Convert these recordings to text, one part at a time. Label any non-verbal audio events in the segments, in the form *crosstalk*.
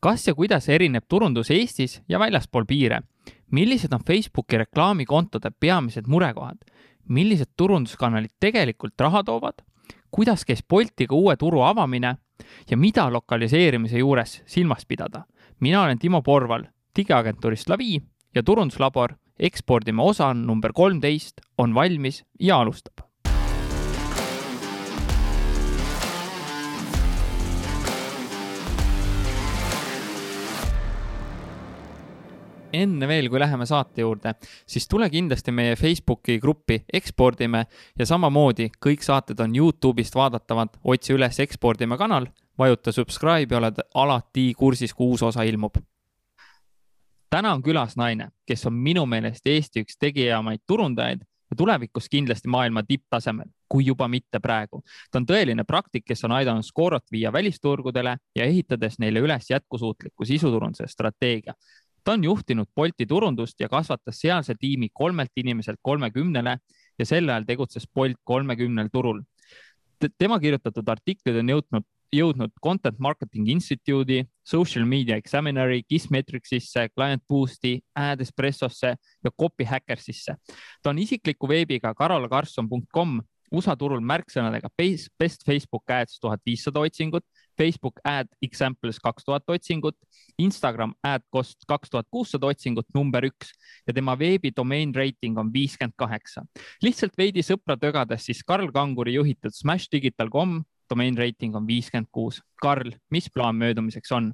kas ja kuidas erineb turundus Eestis ja väljaspool piire? millised on Facebooki reklaamikontode peamised murekohad? millised turunduskanalid tegelikult raha toovad? kuidas käis Boltiga uue turu avamine ja mida lokaliseerimise juures silmas pidada? mina olen Timo Porval digiagentuurist Lavi ja turunduslabor ekspordime osa number kolmteist on valmis ja alustab enne veel, kui läheme saate juurde, siis tule kindlasti meie Facebooki gruppi Ekspordime ja samamoodi kõik saated on Youtube'ist vaadatavad, otsi üles Ekspordime kanal, vajuta subscribe ja oled alati kursis, kui uus osa ilmub. täna on külas naine, kes on minu meelest Eesti üks tegijamaid turundajaid ja tulevikus kindlasti maailma tipptasemel, kui juba mitte praegu. ta on tõeline praktik, kes on aidanud Scorot viia välisturgudele ja ehitades neile üles jätkusuutliku sisuturunduse strateegia ta on juhtinud Bolti turundust ja kasvatas sealse tiimi kolmelt inimeselt kolmekümnele ja sel ajal tegutses Bolt kolmekümnel turul. tema kirjutatud artiklid on jõudnud, jõudnud Content Marketing Institute'i, Social Media Examineri, Kissmetricsisse, Client Boosti, Ad Espressosse ja Copy Hackersisse. ta on isikliku veebiga karolkarlsson.com USA turul märksõnadega best Facebook ads tuhat viissada otsingut, Facebook ad examples kaks tuhat otsingut, Instagram ad cost kaks tuhat kuussada otsingut, number üks ja tema veebi domain rating on viiskümmend kaheksa. lihtsalt veidi sõpra tögades, siis Karl Kanguri juhitud smashdigital.com domain rating on viiskümmend kuus. Karl, mis plaan möödumiseks on?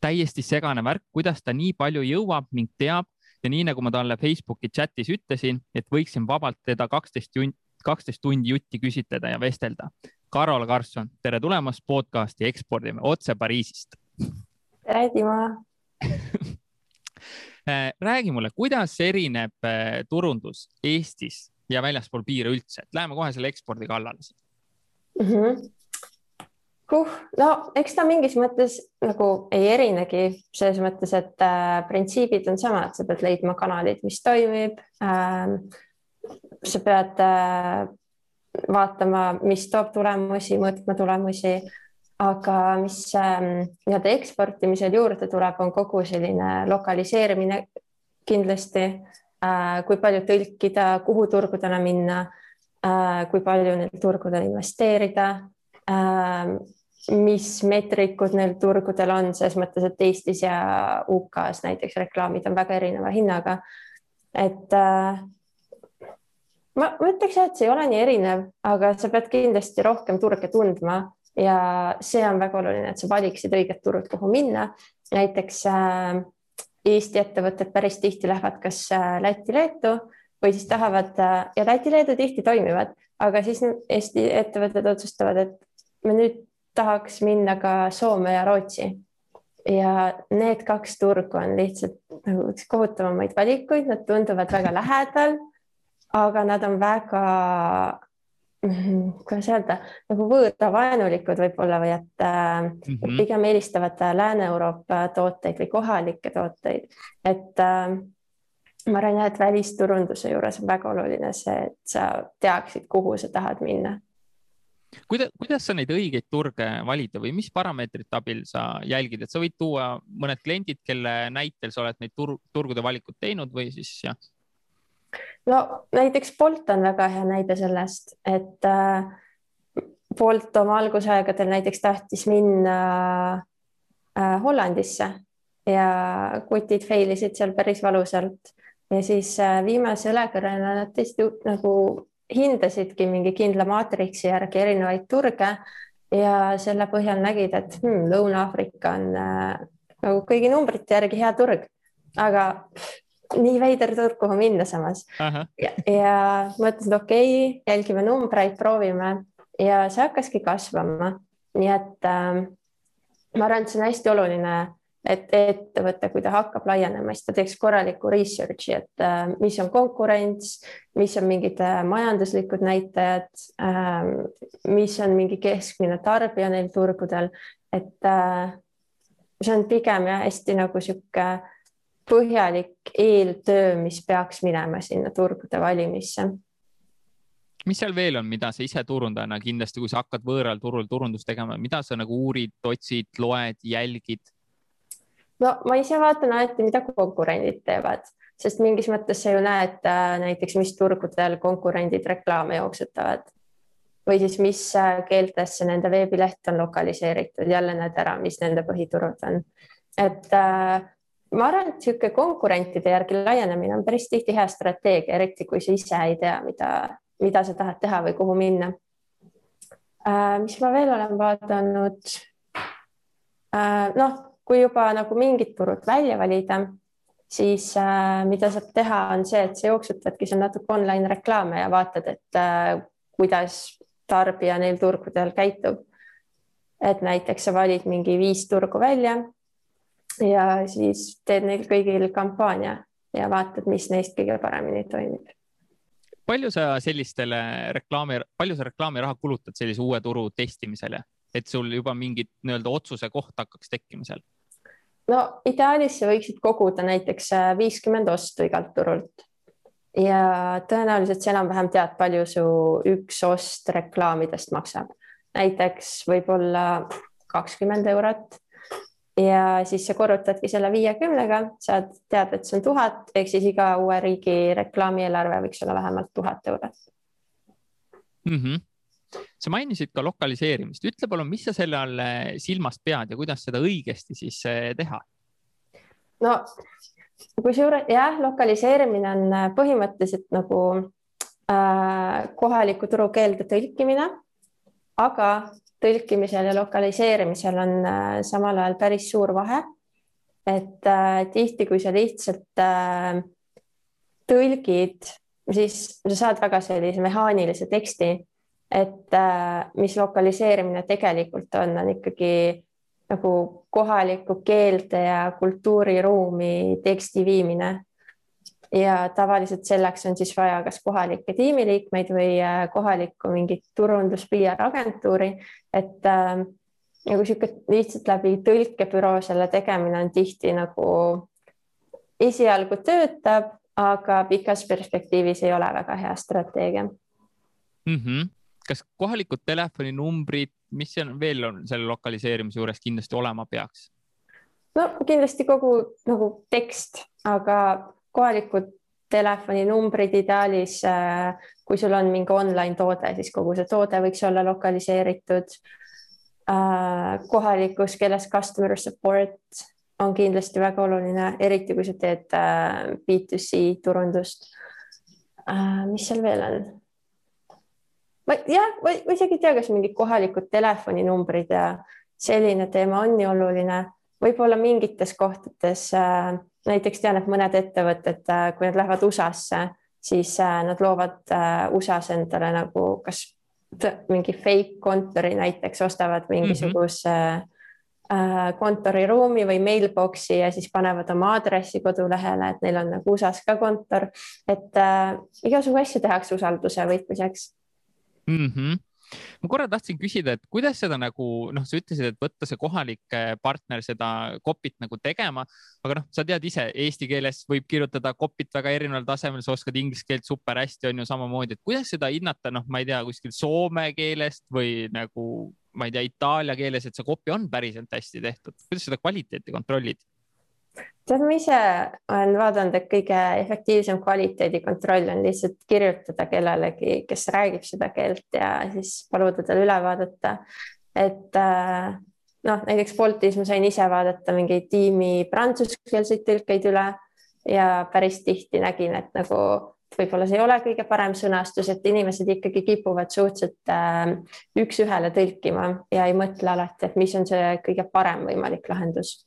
täiesti segane värk, kuidas ta nii palju jõuab ning teab ja nii nagu ma talle Facebooki chatis ütlesin, et võiksin vabalt teda kaksteist kaksteist tundi jutti küsitleda ja vestelda. Karol Karlsson, tere tulemast podcasti Ekspordime otse Pariisist. tere, Timo äh, *laughs* räägi mulle, kuidas erineb äh, turundus Eestis ja väljaspool piire üldse, et läheme kohe selle ekspordi kallale mm. -hmm. Huh, no eks ta mingis mõttes nagu ei erinegi selles mõttes, et äh, printsiibid on samad, sa pead leidma kanalid, mis toimib äh, sa pead äh, vaatama, mis toob tulemusi, mõõtma tulemusi, aga mis ähm, nii-öelda eksportimisel juurde tuleb, on kogu selline lokaliseerimine kindlasti, äh, kui palju tõlkida, kuhu turgudele minna, äh, kui palju neil turgudel investeerida, mis meetrikud neil turgudel on, selles mõttes, et Eestis ja UK-s näiteks reklaamid on väga erineva hinnaga. et ma, ma ütleks jah, et see ei ole nii erinev, aga sa pead kindlasti rohkem turge tundma ja see on väga oluline, et sa valiksid õiged turud, kuhu minna. näiteks äh, Eesti ettevõtted päris tihti lähevad kas äh, Lätti-Leetu või siis tahavad äh, ja Läti-Leedu tihti toimivad, aga siis Eesti ettevõtted otsustavad, et me nüüd tahaks minna ka Soome ja Rootsi ja need kaks turgu on lihtsalt nagu üks kohutavamaid valikuid, nad tunduvad väga lähedal aga nad on väga, kuidas öelda, nagu võõravaenulikud võib-olla või et mm -hmm. pigem eelistavad Lääne-Euroopa tooteid või kohalikke tooteid, et äh, ma arvan jah, et välisturunduse juures on väga oluline see, et sa teaksid, kuhu sa tahad minna kuidas, kuidas sa neid õigeid turge valida või mis parameetrite abil sa jälgid, et sa võid tuua mõned kliendid, kelle näitel sa oled neid tur turgude valikut teinud või siis jah? No näiteks Bolt on väga hea näide sellest, et äh, Bolt oma algusaegadel näiteks tahtis minna äh, Hollandisse ja kutid fail isid seal päris valusalt. Ja siis äh, viimase õlekõrrena nad tõesti nagu hindasidki mingi kindla maatriksi järgi erinevaid turge ja selle põhjal nägid, et hmm, Lõuna-Aafrika on nagu kõigi numbrite järgi hea turg, aga pff, nii veider turg, kuhu minna samas. ja, ja mõtlesin, et okei okay,, jälgime numbreid, proovime ja see hakkaski kasvama. nii et äh, ma arvan, et see on hästi oluline, et ettevõte, kui ta hakkab laienema, siis ta teeks korraliku research'i, et äh, mis on konkurents, mis on mingid äh, majanduslikud näitajad äh,, mis on mingi keskmine tarbija neil turgudel, et äh, see on pigem jah, hästi nagu sihuke põhjalik eeltöö, mis peaks minema sinna turgude valimisse. mis seal veel on, mida sa ise turundajana kindlasti, kui sa hakkad võõral turul turundust tegema, mida sa nagu uurid, otsid, loed, jälgid? no ma ise vaatan alati, mida konkurendid teevad, sest mingis mõttes sa ju näed äh, näiteks, mis turgudel konkurendid reklaame jooksutavad või siis mis äh, keeltesse nende veebileht on lokaliseeritud, jälle näed ära, mis nende põhiturud on. et äh, ma arvan, et niisugune konkurentide järgi laienemine on päris tihti hea strateegia, eriti kui sa ise ei tea, mida, mida sa tahad teha või kuhu minna äh,. mis ma veel olen vaadanud äh,? noh, kui juba nagu mingid turud välja valida, siis äh, mida saab teha, on see, et sa jooksutadki seal natuke online reklaame ja vaatad, et äh, kuidas tarbija neil turgudel käitub. et näiteks sa valid mingi viis turgu välja ja siis teed neil kõigil kampaania ja vaatad, mis neist kõige paremini toimib. palju sa sellistele reklaami, palju sa reklaamiraha kulutad sellise uue turu testimisele, et sul juba mingit nii-öelda otsuse koht hakkaks tekkima seal? no ideaalis sa võiksid koguda näiteks viiskümmend ostu igalt turult ja tõenäoliselt sa enam-vähem tead, palju su üks ost reklaamidest maksab. näiteks võib-olla kakskümmend eurot ja siis sa korrutadki selle viiekümnega, saad teada, et see on tuhat ehk siis iga uue riigi reklaamieelarve võiks olla vähemalt tuhat eurot mm. -hmm. sa mainisid ka lokaliseerimist, ütle palun, mis sa selle all silmas pead ja kuidas seda õigesti siis eh, teha? no kusjuures jah, lokaliseerimine on äh, põhimõtteliselt nagu äh, kohaliku turu keelde tõlkimine, aga tõlkimisel ja lokaliseerimisel on äh, samal ajal päris suur vahe. et äh, tihti, kui sa lihtsalt äh, tõlgid, siis sa saad väga sellise mehaanilise teksti, et mis lokaliseerimine tegelikult on, on ikkagi nagu kohalikku keelde ja kultuuriruumi teksti viimine. Ja tavaliselt selleks on siis vaja kas kohalikke tiimiliikmeid või äh, kohalikku mingit turundus PR agentuuri, et äh, nagu sihuke lihtsalt läbi tõlkebüroo selle tegemine on tihti nagu esialgu töötab, aga pikas perspektiivis ei ole väga hea strateegia mm. -hmm. kas kohalikud telefoninumbrid mis seal veel on selle lokaliseerimise juures kindlasti olema peaks? no kindlasti kogu nagu tekst, aga kohalikud telefoninumbrid ideaalis, äh, kui sul on mingi online toode, siis kogu see toode võiks olla lokaliseeritud. Äh, kohalikus keeles customer support on kindlasti väga oluline, eriti kui sa teed äh, B2C turundust. mis seal veel on? ma jah, ma isegi ei tea, kas mingid kohalikud telefoninumbrid ja selline teema on nii oluline, võib-olla mingites kohtades äh, näiteks tean, et mõned ettevõtted, äh, kui nad lähevad USA-sse, siis äh, nad loovad USA-s endale nagu kas mingi fake kontori näiteks ostavad mingisuguse mm -hmm kontoriruumi või mailbox'i ja siis panevad oma aadressi kodulehele, et neil on nagu USA-s ka kontor, et äh, igasugu asju tehakse usalduse võitmiseks. Mm. -hmm ma korra tahtsin küsida, et kuidas seda nagu noh, sa ütlesid, et võtta see kohalik partner seda copy't nagu tegema, aga noh, sa tead ise, eesti keeles võib kirjutada copy't väga erineval tasemel, sa oskad inglise keelt super hästi, on ju samamoodi, et kuidas seda hinnata, noh, ma ei tea, kuskil soome keelest või nagu ma ei tea, itaalia keeles, et see copy on päriselt hästi tehtud, kuidas seda kvaliteeti kontrollid? Tead, ma ise olen vaadanud, et kõige efektiivsem kvaliteedikontroll on lihtsalt kirjutada kellelegi, kes räägib seda keelt ja siis paluda tal üle vaadata. et äh, noh, näiteks Boltis ma sain ise vaadata mingeid tiimi prantsuskeelseid tõlkeid üle ja päris tihti nägin, et nagu võib-olla see ei ole kõige parem sõnastus, et inimesed ikkagi kipuvad suhteliselt äh, üks-ühele tõlkima ja ei mõtle alati, et mis on see kõige parem võimalik lahendus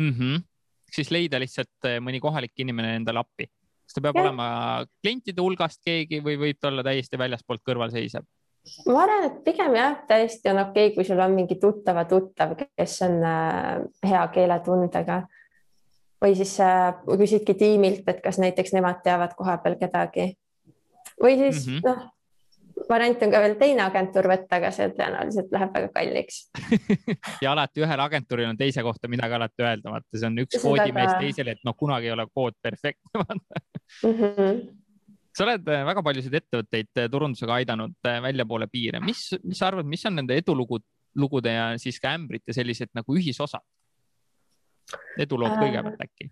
mm. -hmm siis leida lihtsalt eh, mõni kohalik inimene endale appi. kas ta peab ja. olema klientide hulgast keegi või võib ta olla täiesti väljaspoolt kõrvalseisev? ma arvan, et pigem jah, täiesti on okei okay,, kui sul on mingi tuttava tuttav, kes on äh, hea keeletundega või siis äh, küsidki tiimilt, et kas näiteks nemad teavad kohapeal kedagi või siis mm -hmm. noh, variant on ka veel teine agentuur võtta, aga see tõenäoliselt läheb väga kalliks *laughs* ja alati ühel agentuuril on teise kohta midagi alati öelda, vaata, see on üks koodimees väga... teisele, et noh, kunagi ei ole kood perfektne *laughs* mm. -hmm. sa oled äh, väga paljusid ettevõtteid äh, turundusega aidanud äh, väljapoole piire, mis, mis sa arvad, mis on nende edulugud, lugude ja siis ka ämbrite sellised nagu ühisosad? edulood kõigepealt äkki?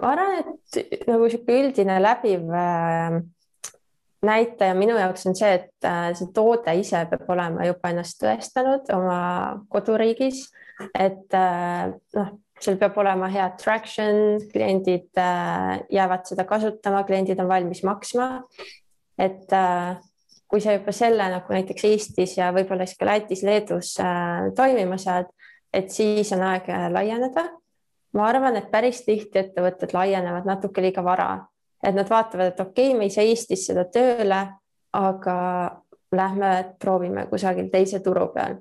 ma arvan, et nagu sihuke üldine läbiv äh, näitaja minu jaoks on see, et äh, see toode ise peab olema juba ennast tõestanud oma koduriigis, et äh, noh, seal peab olema hea traction, kliendid äh, jäävad seda kasutama, kliendid on valmis maksma. et kui sa juba selle nagu näiteks Eestis ja võib-olla siis ka Lätis, Leedus toimima saad, et siis on aeg laieneda. ma arvan, et päris tihti ettevõtted laienevad natuke liiga vara, et nad vaatavad, et okei okay,, me ei saa Eestis seda tööle, aga lähme proovime kusagil teise turu peal.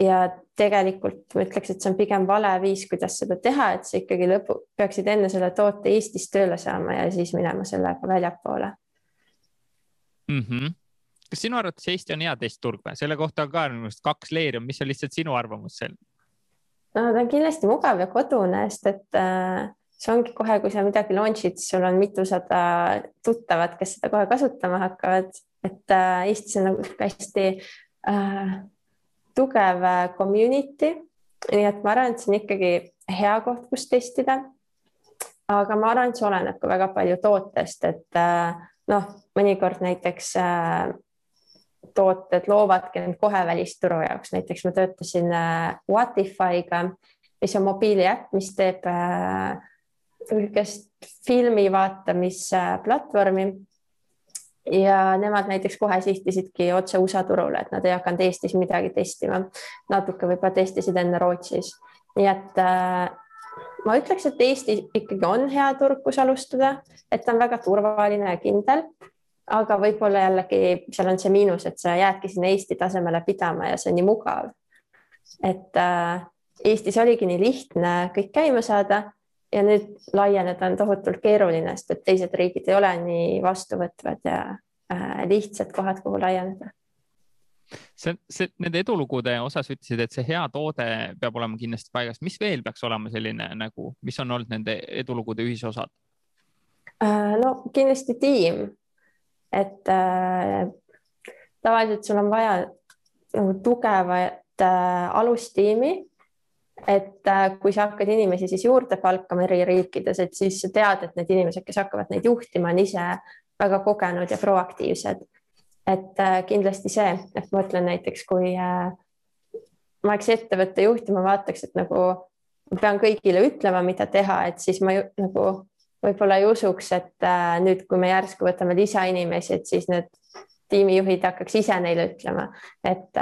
ja tegelikult ma ütleks, et see on pigem vale viis, kuidas seda teha, et sa ikkagi lõpu, peaksid enne selle toote Eestis tööle saama ja siis minema sellega väljapoole mm. -hmm. kas sinu arvates Eesti on hea testturg või? selle kohta on ka minu arust kaks leeri, mis on lihtsalt sinu arvamus seal? no ta on kindlasti mugav ja kodune, sest et äh, see ongi kohe, kui sa midagi launch'id, sul on mitusada tuttavat, kes seda kohe kasutama hakkavad, et äh, Eestis on nagu hästi äh, tugev äh, community, nii et ma arvan, et see on ikkagi hea koht, kus testida. aga ma arvan, et see oleneb ka väga palju tootest, et äh, noh, mõnikord näiteks äh, tooted loovadki end kohe välisturu jaoks, näiteks ma töötasin Whatify'ga, mis on mobiiliäpp, mis teeb niisugust filmi vaatamisplatvormi ja nemad näiteks kohe sihtisidki otse USA turule, et nad ei hakanud Eestis midagi testima. natuke võib-olla testisid enne Rootsis, nii et äh, ma ütleks, et Eesti ikkagi on hea turg, kus alustada, et ta on väga turvaline ja kindel. aga võib-olla jällegi seal on see miinus, et sa jäädki sinna Eesti tasemele pidama ja see on nii mugav. et äh, Eestis oligi nii lihtne kõik käima saada ja nüüd laieneda on tohutult keeruline, sest et teised riigid ei ole nii vastuvõtvad ja äh, lihtsad kohad, kuhu laieneda. see, see, nende edulugude osas ütlesid, et see hea toode peab olema kindlasti paigas, mis veel peaks olema selline nagu, mis on olnud nende edulugude ühisosad äh,? no kindlasti tiim, et äh, tavaliselt sul on vaja nagu tugevat äh, alustiimi et äh, kui sa hakkad inimesi siis juurde palkama eri riikides, et siis sa tead, et need inimesed, kes hakkavad neid juhtima, on ise väga kogenud ja proaktiivsed. et äh, kindlasti see, et ma ütlen näiteks, kui äh, ma oleks ettevõtte juhtima, vaataks, et nagu ma pean kõigile ütlema, mida teha, et siis ma ju, nagu võib-olla ei usuks, et nüüd, kui me järsku võtame lisainimesi, et siis need tiimijuhid hakkaks ise neile ütlema, et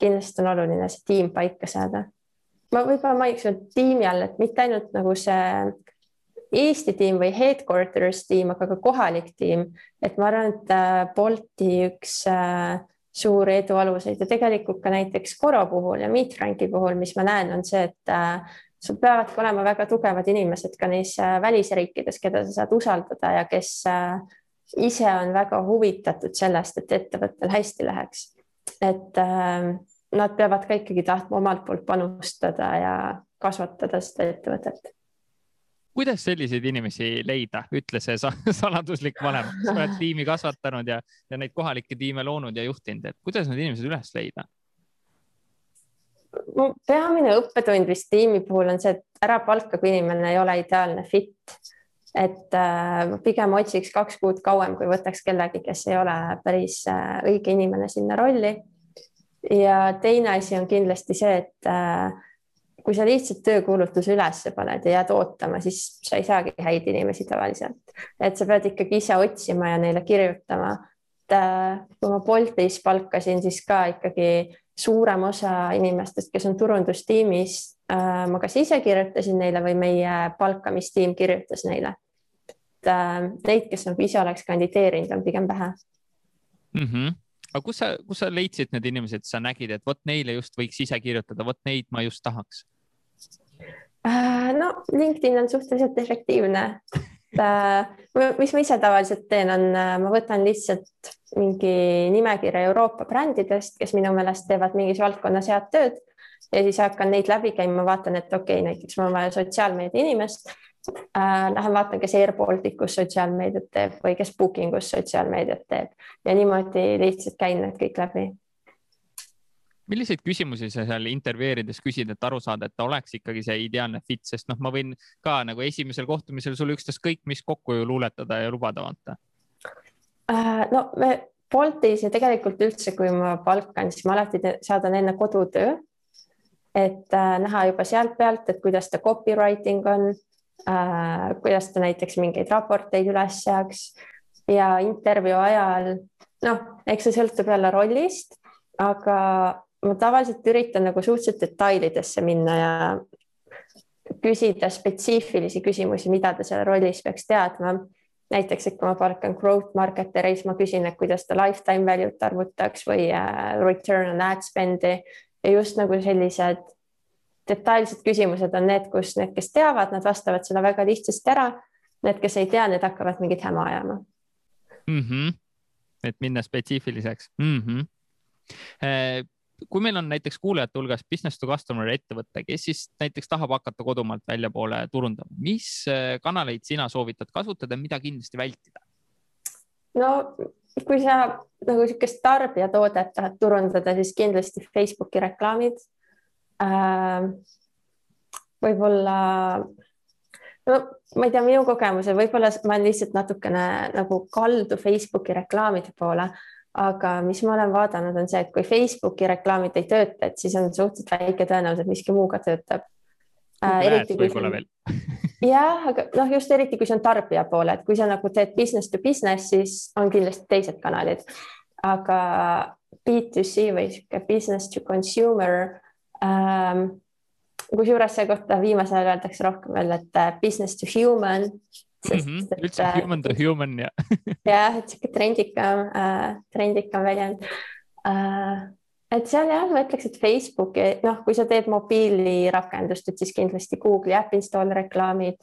kindlasti on oluline see tiim paika saada ma võib-olla mainiks tiimi all, et mitte ainult nagu see Eesti tiim või headquarters tiim, aga ka kohalik tiim, et ma arvan, et äh, Bolti üks äh, suuri edu aluseid ja tegelikult ka näiteks Koro puhul ja Meetranki puhul, mis ma näen, on see, et äh, sul peavadki olema väga tugevad inimesed ka neis välisriikides, keda sa saad usaldada ja kes ise on väga huvitatud sellest, et ettevõttel hästi läheks. et nad peavad ka ikkagi tahtma omalt poolt panustada ja kasvatada seda ettevõtet. kuidas selliseid inimesi leida, ütle see *laughs* saladuslik vanem, sa oled tiimi kasvatanud ja, ja neid kohalikke tiime loonud ja juhtinud, et kuidas need inimesed üles leida? peamine õppetund vist tiimi puhul on see, et ära palka, kui inimene ei ole ideaalne fit. et äh, pigem otsiks kaks kuud kauem, kui võtaks kellegi, kes ei ole päris äh, õige inimene sinna rolli ja teine asi on kindlasti see, et äh, kui sa lihtsalt töökuulutuse üles paned ja jääd ootama, siis sa ei saagi häid inimesi tavaliselt, et sa pead ikkagi ise otsima ja neile kirjutama. et äh, kui ma Boltis palkasin, siis ka ikkagi suurem osa inimestest, kes on turundustiimis, äh, ma kas ise kirjutasin neile või meie palkamistiim kirjutas neile. et neid, kes nagu ise oleks kandideerinud, on pigem vähe mm. -hmm aga kus sa, kus sa leidsid need inimesed, sa nägid, et vot neile just võiks ise kirjutada, vot neid ma just tahaks? Äh, no LinkedIn on suhteliselt efektiivne. Äh, mis ma ise tavaliselt teen, on, äh, ma võtan lihtsalt mingi nimekirja Euroopa brändidest, kes minu meelest teevad mingis valdkonnas head tööd ja siis hakkan neid läbi käima, vaatan, et okei okay,, näiteks mul on vaja sotsiaalmeedia inimest. Lähen vaatan, kes AirBalticus sotsiaalmeediat teeb või kes Bookingus sotsiaalmeediat teeb ja niimoodi lihtsalt käin need kõik läbi. milliseid küsimusi sa seal intervjueerides küsid, et aru saada, et ta oleks ikkagi see ideaalne fit, sest noh, ma võin ka nagu esimesel kohtumisel sulle ükstaskõik mis kokku ju luuletada ja lubada vaata uh,. no me Boltis ja tegelikult üldse, kui ma palkan, siis ma alati saadan enne kodutöö, et uh, näha juba sealt pealt, et kuidas ta copywriting on kuidas ta näiteks mingeid raporteid üles seaks ja intervjuu ajal, noh, eks see sõltub jälle rollist, aga ma tavaliselt üritan nagu suhteliselt detailidesse minna ja küsida spetsiifilisi küsimusi, mida ta seal rollis peaks teadma. näiteks, et kui ma palkan growth marketer'i, siis ma küsin, et kuidas ta lifetime value't arvutaks või äh, return on ad spend'i ja just nagu sellised detailsed küsimused on need, kus need, kes teavad, nad vastavad seda väga lihtsasti ära. Need, kes ei tea, need hakkavad mingit häma ajama mm. -hmm. et minna spetsiifiliseks mm. -hmm kui meil on näiteks kuulajate hulgas business to customer ettevõte, kes siis näiteks tahab hakata kodumaalt väljapoole turundama, mis äh, kanaleid sina soovitad kasutada, mida kindlasti vältida? no kui sa nagu niisugust tarbijatoodet tahad turundada, siis kindlasti Facebooki reklaamid äh,. võib-olla, no ma ei tea, minu kogemusel võib-olla ma olen lihtsalt natukene nagu kaldu Facebooki reklaamide poole aga mis ma olen vaadanud, on see, et kui Facebooki reklaamid ei tööta, et siis on suhteliselt väike tõenäosus, et miski muu ka töötab äh,. võib-olla veel *laughs* jah, aga noh, just eriti kui see on tarbija poole, et kui sa nagu teed business to business, siis on kindlasti teised kanalid, aga B2C või sihuke business to consumer. Kusjuures see kohta viimasel ajal öeldakse rohkem veel, et äh, business to human sest mm. -hmm. üldse äh, human to human ja *laughs* jah, et sihuke trendikam äh,, trendikam väljend äh,. et seal jah, ma ütleks, et Facebooki, noh, kui sa teed mobiilirakendust, et siis kindlasti Google'i App Install reklaamid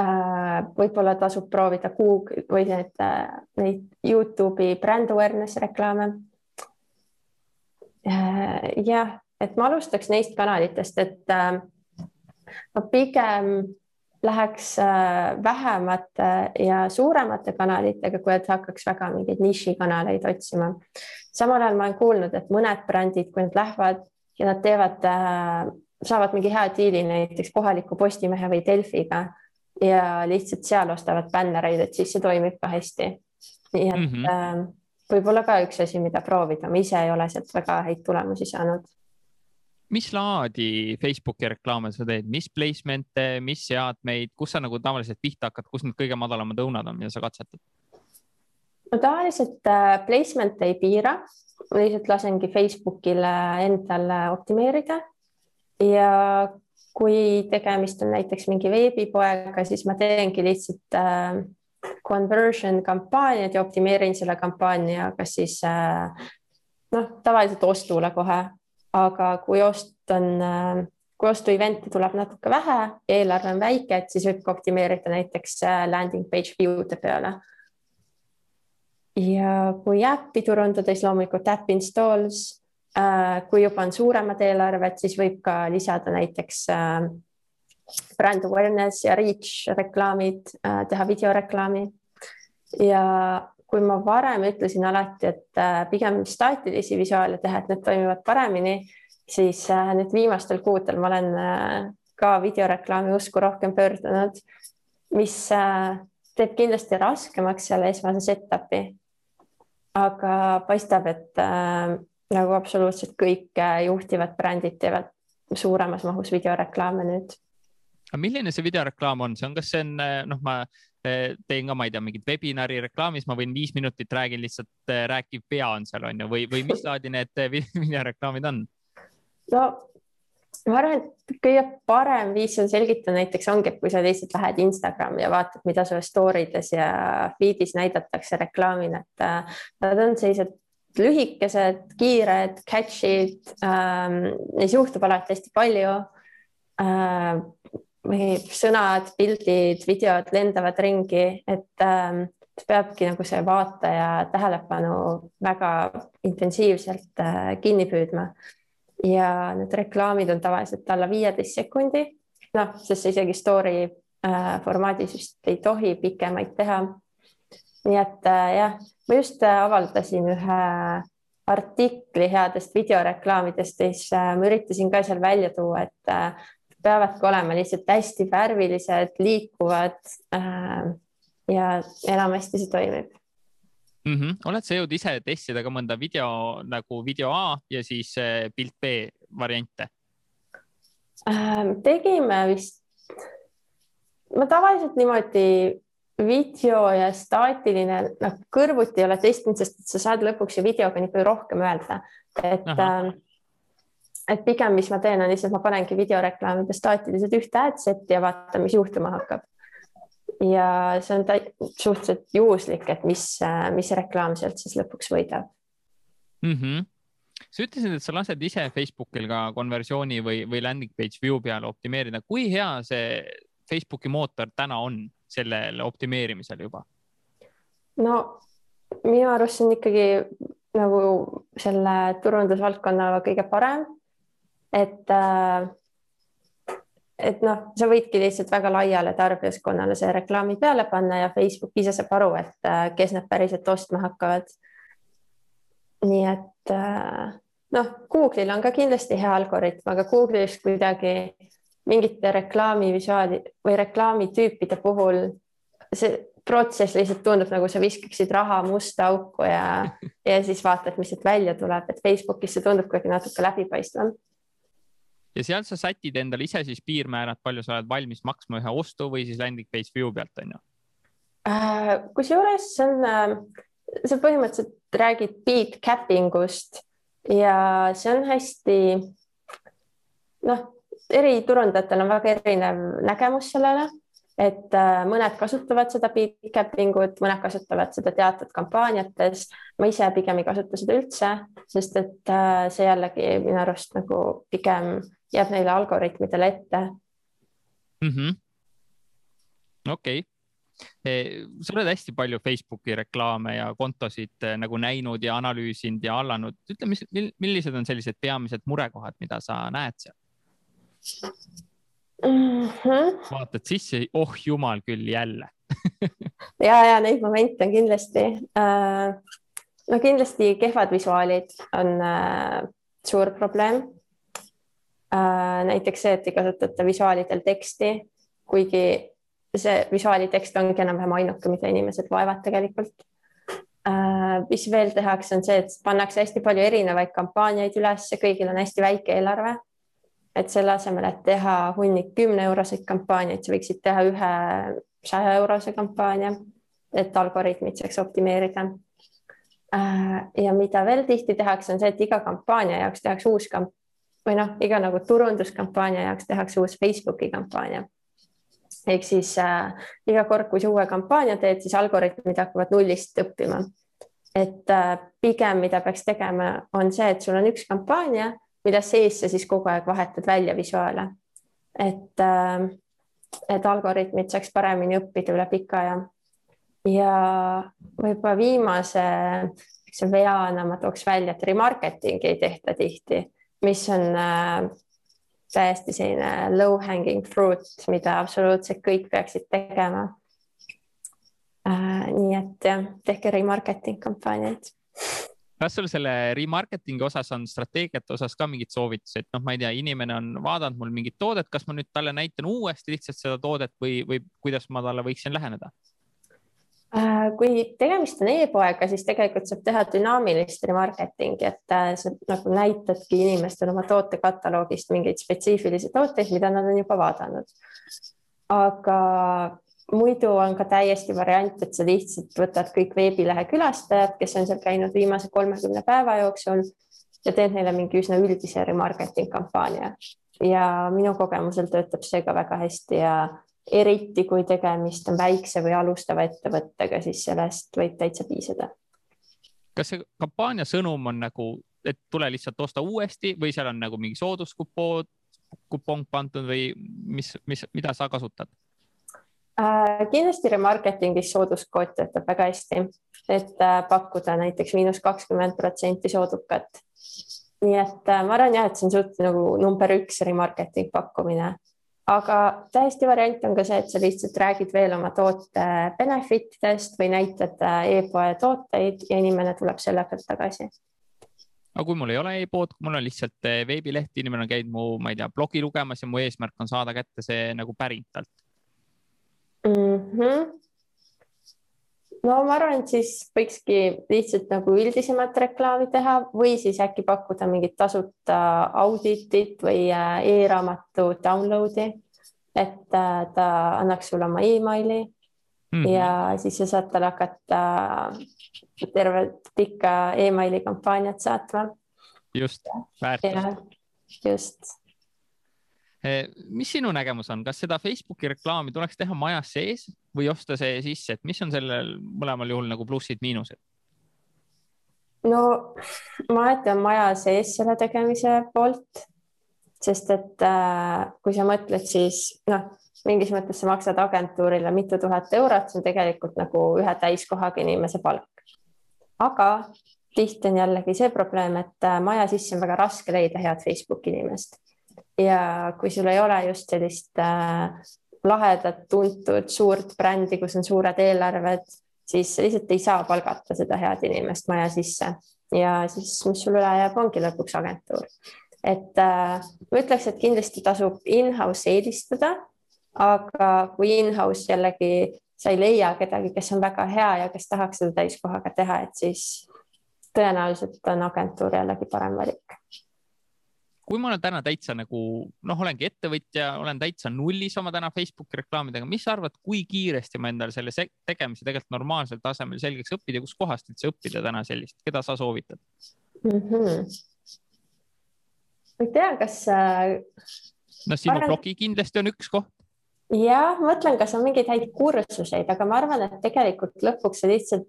äh,. võib-olla tasub proovida Google või need äh,, neid Youtube'i brand awareness reklaame äh,. jah, et ma alustaks neist kanalitest, et äh, ma pigem läheks äh, vähemate ja suuremate kanalitega, kui et hakkaks väga mingeid nišikanaleid otsima. samal ajal ma olen kuulnud, et mõned brändid, kui nad lähevad ja nad teevad, äh, saavad mingi hea diili näiteks kohaliku Postimehe või Delfiga ja lihtsalt seal ostavad bännereid, et siis see toimib ka hästi. nii et mm -hmm. võib-olla ka üks asi, mida proovida, ma ise ei ole sealt väga häid tulemusi saanud mis laadi Facebooki reklaame sa teed, mis placement'e, mis seadmeid, kus sa nagu tavaliselt pihta hakkad, kus need kõige madalamad õunad on, mida sa katsetad? no tavaliselt äh, placement'e ei piira, lihtsalt lasengi Facebookile endale optimeerida. Ja kui tegemist on näiteks mingi veebipoega, siis ma teengi lihtsalt äh, conversion kampaaniad ja optimeerin selle kampaania, kas siis äh, noh, tavaliselt ostule kohe aga kui ost on, kui ostu event'i tuleb natuke vähe ja eelarve on väike, et siis võib ka optimeerida näiteks äh, landing page view'de peale. ja kui äppi turundada, siis loomulikult äpp installs. Äh, kui juba on suuremad eelarved, siis võib ka lisada näiteks äh, brand awareness ja reach reklaamid, teha videoreklaami ja kui ma varem ütlesin alati, et äh, pigem staatilisi visuaale teha, et need toimivad paremini, siis äh, nüüd viimastel kuudel ma olen äh, ka videoreklaami usku rohkem pöördunud, mis teeb kindlasti raskemaks selle esmase setup'i. aga paistab, et äh, nagu absoluutselt kõik juhtivad brändid teevad suuremas mahus videoreklaame nüüd aga milline see videoreklaam on, see on, kas see on, noh, ma teen ka, ma ei tea, mingit webinari reklaamis, ma võin viis minutit räägin lihtsalt, eh, rääkiv pea on seal on ju, või, või mis laadi need eh, *laughs* videoreklaamid on? no ma arvan, et kõige parem viis on selgitada näiteks ongi, et kui sa lihtsalt lähed Instagrami ja vaatad, mida sulle story des ja feed'is näidatakse reklaamina, et äh, nad on sellised lühikesed, kiired, catch'id ähm,, neis juhtub alati hästi palju äh, või sõnad, pildid, videod lendavad ringi, et ähm, peabki nagu see vaataja tähelepanu väga intensiivselt äh, kinni püüdma. ja need reklaamid on tavaliselt alla viieteist sekundi, noh, sest isegi story äh, formaadis vist ei tohi pikemaid teha. nii et äh, jah, ma just äh, avaldasin ühe artikli headest videoreklaamidest, siis äh, ma üritasin ka seal välja tuua, et äh, peavadki olema lihtsalt hästi värvilised, liikuvad äh, ja enamasti see toimib mm. -hmm. oled sa jõudnud ise testida ka mõnda video nagu video A ja siis pilt B variante äh,? tegime vist, ma tavaliselt niimoodi video ja staatiline noh, kõrvuti ei ole testinud, sest sa saad lõpuks ju videoga nii palju rohkem öelda, et äh, et pigem, mis ma teen, on lihtsalt ma panengi videoreklaamide staatilised ühte adset'i ja vaatan, mis juhtuma hakkab. ja see on suhteliselt juhuslik, et mis, mis reklaam sealt siis lõpuks võidab mm. -hmm sa ütlesid, et sa lased ise Facebookil ka konversiooni või, või landing page view peale optimeerida. kui hea see Facebooki mootor täna on sellele optimeerimisele juba? no minu arust see on ikkagi nagu selle turundusvaldkonna kõige parem. Et, äh, et noh, sa võidki lihtsalt väga laiale tarbijaskonnale see reklaami peale panna ja Facebook ise saab aru, et äh, kes need päriselt ostma hakkavad. nii et äh, noh, Google'il on ka kindlasti hea algoritm, aga Google'is kuidagi mingite reklaamivisuaali või reklaamitüüpide puhul see protsess lihtsalt tundub nagu sa viskaksid raha musta auku ja, *laughs* ja siis vaatad, mis sealt välja tuleb, et Facebookis see tundub kuidagi natuke läbipaistvam. Ja seal sa sätid endale ise siis piirmäärad, palju sa oled valmis maksma ühe ostu või siis landing page view pealt on ju? Äh, kusjuures see on, äh, sa põhimõtteliselt räägid beat capping ust ja see on hästi noh eri turundajatel on väga erinev nägemus sellele, et äh, mõned kasutavad seda capping ut, mõned kasutavad seda teatud kampaaniates. ma ise pigem ei kasuta seda üldse, sest et äh, see jällegi minu arust nagu pigem jääb neile algoritmidele ette mm -hmm.. okei okay sa oled hästi palju Facebooki reklaame ja kontosid äh, nagu näinud ja analüüsinud ja hallanud. ütle, mis, millised on sellised peamised murekohad, mida sa näed seal? Mm. -hmm. vaatad sisse, oh jumal küll, jälle *laughs* ja, ja neid momente on kindlasti äh,. no kindlasti kehvad visuaalid on äh, suur probleem äh,. näiteks see, et ei kasutata visuaalidel teksti, kuigi see visuaalitekst ongi enam-vähem ainuke, mida inimesed loevad tegelikult äh,. mis veel tehakse, on see, et pannakse hästi palju erinevaid kampaaniaid üles, kõigil on hästi väike eelarve et selle asemel, et teha hunnik kümne euroseid kampaaniaid, sa võiksid teha ühe saja eurose kampaania, et algoritmid saaks optimeerida. Äh, ja mida veel tihti tehakse, on see, et iga kampaania jaoks tehakse uus kamp- või noh, iga nagu turunduskampaania jaoks tehakse uus Facebooki kampaania. ehk siis äh, iga kord, kui sa uue kampaania teed, siis algoritmid hakkavad nullist õppima. et äh, pigem, mida peaks tegema, on see, et sul on üks kampaania mille sees sa siis kogu aeg vahetad välja visuaale. et, äh, et algoritmid saaks paremini õppida üle pika aja. ja võib-olla viimase veana ma tooks välja, et remarketingi ei tehta tihti, mis on äh, täiesti selline low hanging fruit, mida absoluutselt kõik peaksid tegema äh,. nii et jah, tehke remarketing kampaaniaid kas sul selle remarketingi osas on strateegiate osas ka mingid soovitused, noh, ma ei tea, inimene on vaadanud mul mingit toodet, kas ma nüüd talle näitan uuesti lihtsalt seda toodet või, või kuidas ma talle võiksin läheneda? Äh, kui tegemist on e-poega, siis tegelikult saab teha dünaamilist remarketingi, et äh, sa nagu näitadki inimestele oma tootekataloogist mingeid spetsiifilisi tooteid, mida nad on juba vaadanud. aga muidu on ka täiesti variant, et sa lihtsalt võtad kõik veebilehe külastajad, kes on seal käinud viimase kolmekümne päeva jooksul ja teed neile mingi üsna üldise remarketing kampaania. ja minu kogemusel töötab see ka väga hästi ja eriti kui tegemist on väikse või alustava ettevõttega, siis sellest võib täitsa piisada. kas see kampaania sõnum on nagu, et tule lihtsalt osta uuesti või seal on nagu mingi sooduskupoon, kupong pandud või mis, mis, mida sa kasutad? Äh, kindlasti remarketingis sooduskood töötab väga hästi, et äh, pakkuda näiteks miinus kakskümmend protsenti soodukat. nii et äh, ma arvan jah, et see on suht nagu number üks remarketing pakkumine. aga täiesti variant on ka see, et sa lihtsalt räägid veel oma toote benefit idest või näitad e-poe tooteid ja inimene tuleb selle pealt tagasi aga kui mul ei ole e-pood, mul on lihtsalt eh, veebileht, inimene on käinud mu, ma ei tea, blogi lugemas ja mu eesmärk on saada kätte see nagu pärintalt mm. -hmm. no ma arvan, et siis võikski lihtsalt nagu üldisemat reklaami teha või siis äkki pakkuda mingit tasuta auditit või äh, e-raamatu download'i, et äh, ta annaks sulle oma emaili mm -hmm. ja siis sa saad talle hakata tervet pikka emaili kampaaniat saatma. just, väärtust. just. Eh, mis sinu nägemus on, kas seda Facebooki reklaami tuleks teha majas sees või osta see sisse, et mis on sellel mõlemal juhul nagu plussid-miinused? no ma olen maja sees selle tegemise poolt, sest et äh, kui sa mõtled, siis noh mingis mõttes sa maksad agentuurile mitu tuhat eurot, see on tegelikult nagu ühe täiskohaga inimese palk. aga tihti on jällegi see probleem, et äh, maja sisse on väga raske leida head Facebooki inimest. Ja kui sul ei ole just sellist äh, lahedat, tuntud, suurt brändi, kus on suured eelarved, siis lihtsalt ei saa palgata seda head inimest maja sisse ja siis, mis sul üle jääb, ongi lõpuks agentuur. et äh, ma ütleks, et kindlasti tasub in-house eelistada aga kui in-house jällegi sa ei leia kedagi, kes on väga hea ja kes tahaks seda täiskohaga teha, et siis tõenäoliselt on agentuur jällegi parem valik. Kui ma olen täna täitsa nagu noh, olengi ettevõtja, olen täitsa nullis oma täna Facebooki reklaamidega, mis sa arvad, kui kiiresti ma endale selle tegemise tegelikult normaalsel tasemel selgeks õppida, kuskohast üldse õppida täna sellist, keda sa soovitad mm? -hmm. ma ei tea, kas. no sinu arvan... blogi kindlasti on üks koht jah, mõtlen, kas on mingeid häid kursuseid, aga ma arvan, et tegelikult lõpuks sa lihtsalt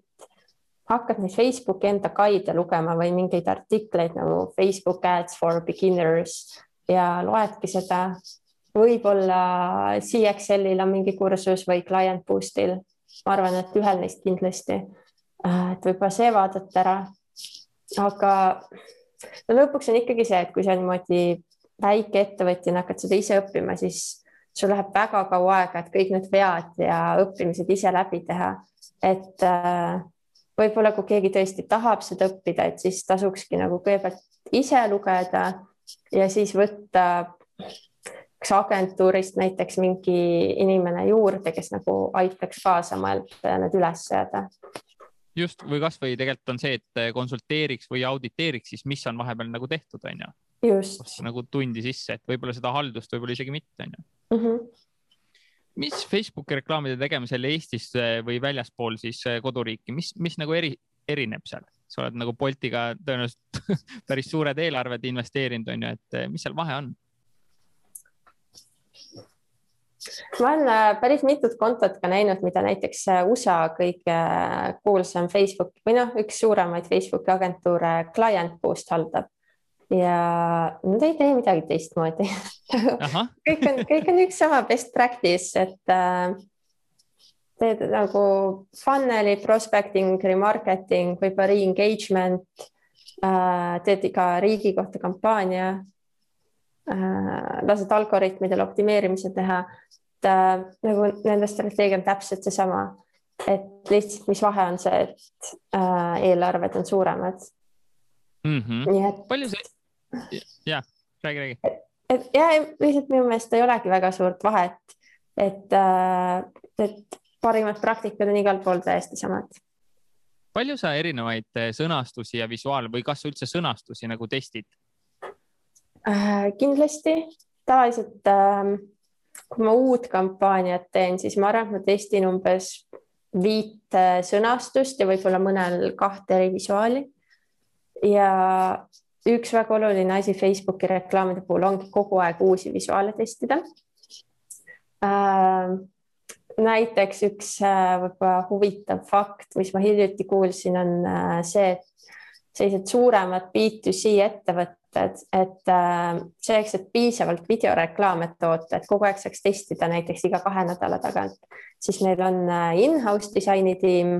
hakkad neid Facebooki enda guide lugema või mingeid artikleid nagu Facebook ads for beginners ja loedki seda. võib-olla CXL-il on mingi kursus või Client Boostil. ma arvan, et ühel neist kindlasti. Äh, et võib-olla see vaadata ära. aga no lõpuks on ikkagi see, et kui sa niimoodi väikeettevõtjana hakkad seda ise õppima, siis sul läheb väga kaua aega, et kõik need vead ja õppimised ise läbi teha. et äh, võib-olla kui keegi tõesti tahab seda õppida, et siis tasukski nagu kõigepealt ise lugeda ja siis võtta kas agentuurist näiteks mingi inimene juurde, kes nagu aitaks kaasa mõelda ja need üles seada just või kasvõi tegelikult on see, et konsulteeriks või auditeeriks siis, mis on vahepeal nagu tehtud, on ju. just. nagu tundi sisse, et võib-olla seda haldust võib-olla isegi mitte, on ju. -hmm. Mis Facebooki reklaamide tegemisel Eestis eh, või väljaspool siis eh, koduriiki, mis, mis nagu eri, erineb seal? sa oled nagu Boltiga tõenäoliselt *laughs* päris suured eelarved investeerinud, on ju, et eh, mis seal vahe on? ma olen päris mitut kontot ka näinud, mida näiteks USA kõige kuulsam Facebook või noh, üks suuremaid Facebooki agentuure Client Boost haldab ja nad ei tee midagi teistmoodi *laughs* *laughs* kõik on, kõik on üks sama best practice, et äh, teed nagu funnel'i, prospecting, remarketing, võib-olla re-engagement äh,, teed iga riigi kohta kampaania äh,, lased algoritmidel optimeerimise teha. et äh, nagu nende strateegia on täpselt seesama, et lihtsalt, mis vahe on see, et äh, eelarved on suuremad mm. -hmm. nii et. palju see jah, räägi, räägi. Et ja lihtsalt minu meelest ei olegi väga suurt vahet, et, äh, et parimad praktikad on igal pool täiesti samad. palju sa erinevaid äh, sõnastusi ja visuaale või kas üldse sõnastusi nagu testid äh,? kindlasti, tavaliselt äh, kui ma uut kampaaniat teen, siis ma arvan, et ma testin umbes viit sõnastust ja võib-olla mõnel kahte eri visuaali. ja üks väga oluline asi Facebooki reklaamide puhul ongi kogu aeg uusi visuaale testida äh,. näiteks üks äh, võib-olla huvitav fakt, mis ma hiljuti kuulsin, on äh, see, et sellised suuremad B2C ettevõtted, et äh, selleks, et piisavalt videoreklaame toota, et kogu aeg saaks testida näiteks iga kahe nädala tagant, siis neil on äh, in-house disainitiim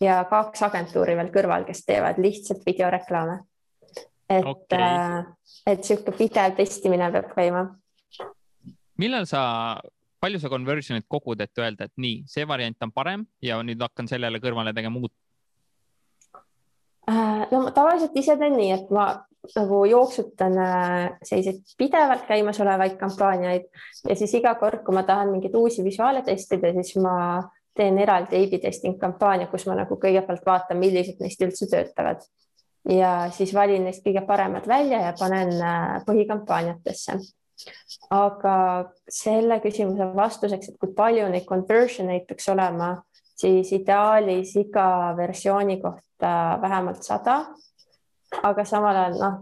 ja kaks agentuuri veel kõrval, kes teevad lihtsalt videoreklaame et okay., äh, et sihuke pidev testimine peab käima. millal sa, palju sa conversion'it kogud, et öelda, et nii, see variant on parem ja nüüd hakkan sellele kõrvale tegema uut? Äh, no ma tavaliselt ise teen nii, et ma nagu jooksutan äh, selliseid pidevalt käimasolevaid kampaaniaid ja siis iga kord, kui ma tahan mingeid uusi visuaale testida, siis ma teen eraldi A-B testing kampaania, kus ma nagu kõigepealt vaatan, millised neist üldse töötavad ja siis valin neist kõige paremad välja ja panen äh, põhikampaaniatesse. aga selle küsimuse vastuseks, et kui palju neid conversion eid peaks olema, siis ideaalis iga versiooni kohta vähemalt sada aga samal ajal noh,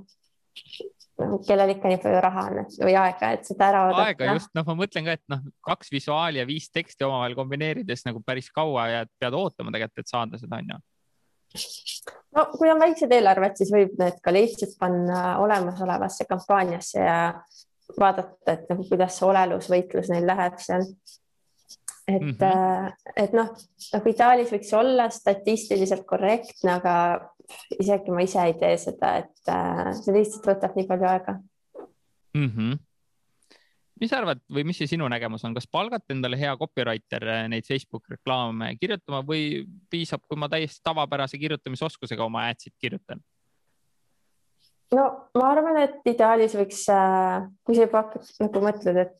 noh, kellel ikka nii palju raha on või aega, et seda ära oodata. aega just, noh, ma mõtlen ka, et noh, kaks visuaali ja viis teksti omavahel kombineerides nagu päris kaua ja pead ootama tegelikult, et saada seda onju. No kui on väiksed eelarved, siis võib need ka lihtsalt panna olemasolevasse kampaaniasse ja vaadata, et nagu kuidas see olelusvõitlus neil läheb seal et mm, -hmm. et noh, nagu ideaalis võiks olla statistiliselt korrektne, aga isegi ma ise ei tee seda, et äh, see lihtsalt võtab nii palju aega mm. -hmm. Mis sa arvad või mis see sinu nägemus on, kas palgata endale hea copywriter äh, neid Facebook reklaame kirjutama või piisab, kui ma täiesti tavapärase kirjutamisoskusega oma ad'id kirjutan? no ma arvan, et ideaalis võiks, kui sa juba hakkad nagu mõtled, et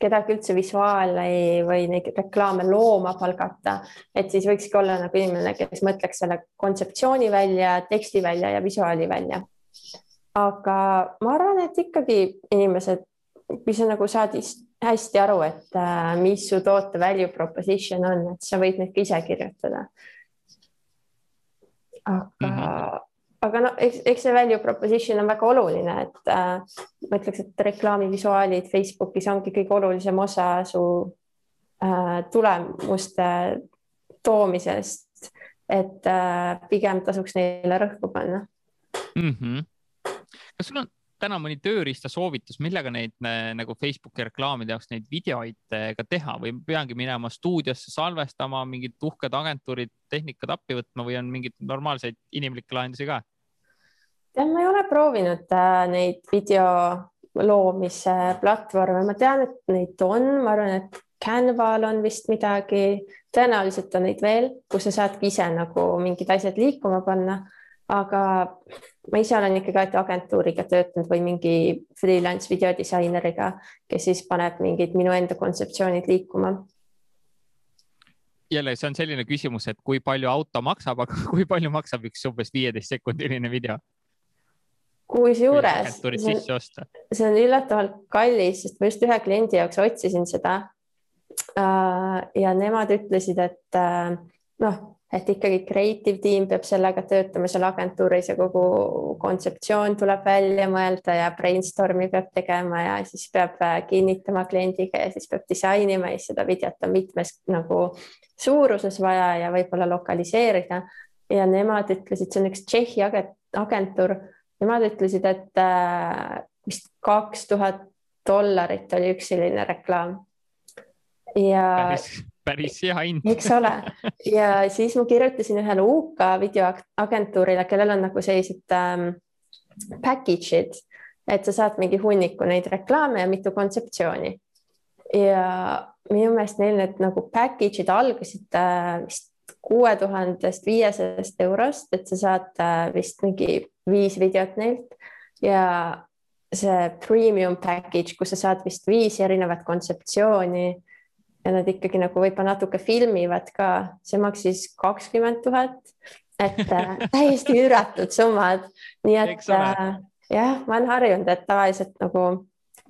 kedagi üldse visuaali või neid reklaame looma palgata, et siis võikski olla nagu inimene, kes mõtleks selle kontseptsiooni välja, teksti välja ja visuaali välja. aga ma arvan, et ikkagi inimesed, kui sa nagu saad hästi aru, et äh, mis su toote value proposition on, et sa võid neid ka ise kirjutada. aga mm -hmm aga no eks, eks see value proposition on väga oluline, et äh, ma ütleks, et reklaamivisuaalid Facebookis ongi kõige olulisem osa su äh, tulemuste toomisest, et äh, pigem tasuks neile rõhku panna mm. -hmm. kas sul on täna mõni tööriista soovitus, millega neid nagu Facebooki reklaamide jaoks neid videoid äh, ka teha või peangi minema stuudiosse salvestama, mingid uhked agentuurid, tehnikad appi võtma või on mingeid normaalseid inimlikke lahendusi ka? tead, ma ei ole proovinud äh, neid video loomise platvorme, ma tean, et neid on, ma arvan, et Canval on vist midagi, tõenäoliselt on neid veel, kus sa saadki ise nagu mingid asjad liikuma panna. Aga ma ise olen ikkagi alati agentuuriga töötanud või mingi freelance videodisaineriga, kes siis paneb mingid minu enda kontseptsioonid liikuma jälle, see on selline küsimus, et kui palju auto maksab, aga *laughs* kui palju maksab üks umbes viieteist sekundiline video? kusjuures see on üllatavalt kallis, sest ma just ühe kliendi jaoks otsisin seda. Äh, ja nemad ütlesid, et äh, noh, et ikkagi creative tiim peab sellega töötama seal agentuuris ja kogu kontseptsioon tuleb välja mõelda ja brainstorm'i peab tegema ja siis peab äh, kinnitama kliendiga ja siis peab disainima ja siis seda videot on mitmes nagu suuruses vaja ja võib-olla lokaliseerida. ja nemad ütlesid, see on üks Tšehhi agentuur Nemad ütlesid, et äh, vist kaks tuhat dollarit oli üks selline reklaam. ja päris, hea hind. eks ole, *laughs* ja siis ma kirjutasin ühele UK videoagentuurile, kellel on nagu sellised ähm, package'id, et sa saad mingi hunniku neid reklaame ja mitu kontseptsiooni. ja minu meelest neil need nagu package'id algasid äh, vist kuue tuhandest viiesajast eurost, et sa saad äh, vist mingi viis videot neilt ja see premium package, kus sa saad vist viis erinevat kontseptsiooni ja nad ikkagi nagu võib-olla natuke filmivad ka, see maksis kakskümmend tuhat, et äh, *laughs* täiesti üüratud summad, nii et äh, jah, ma olen harjunud, et tavaliselt nagu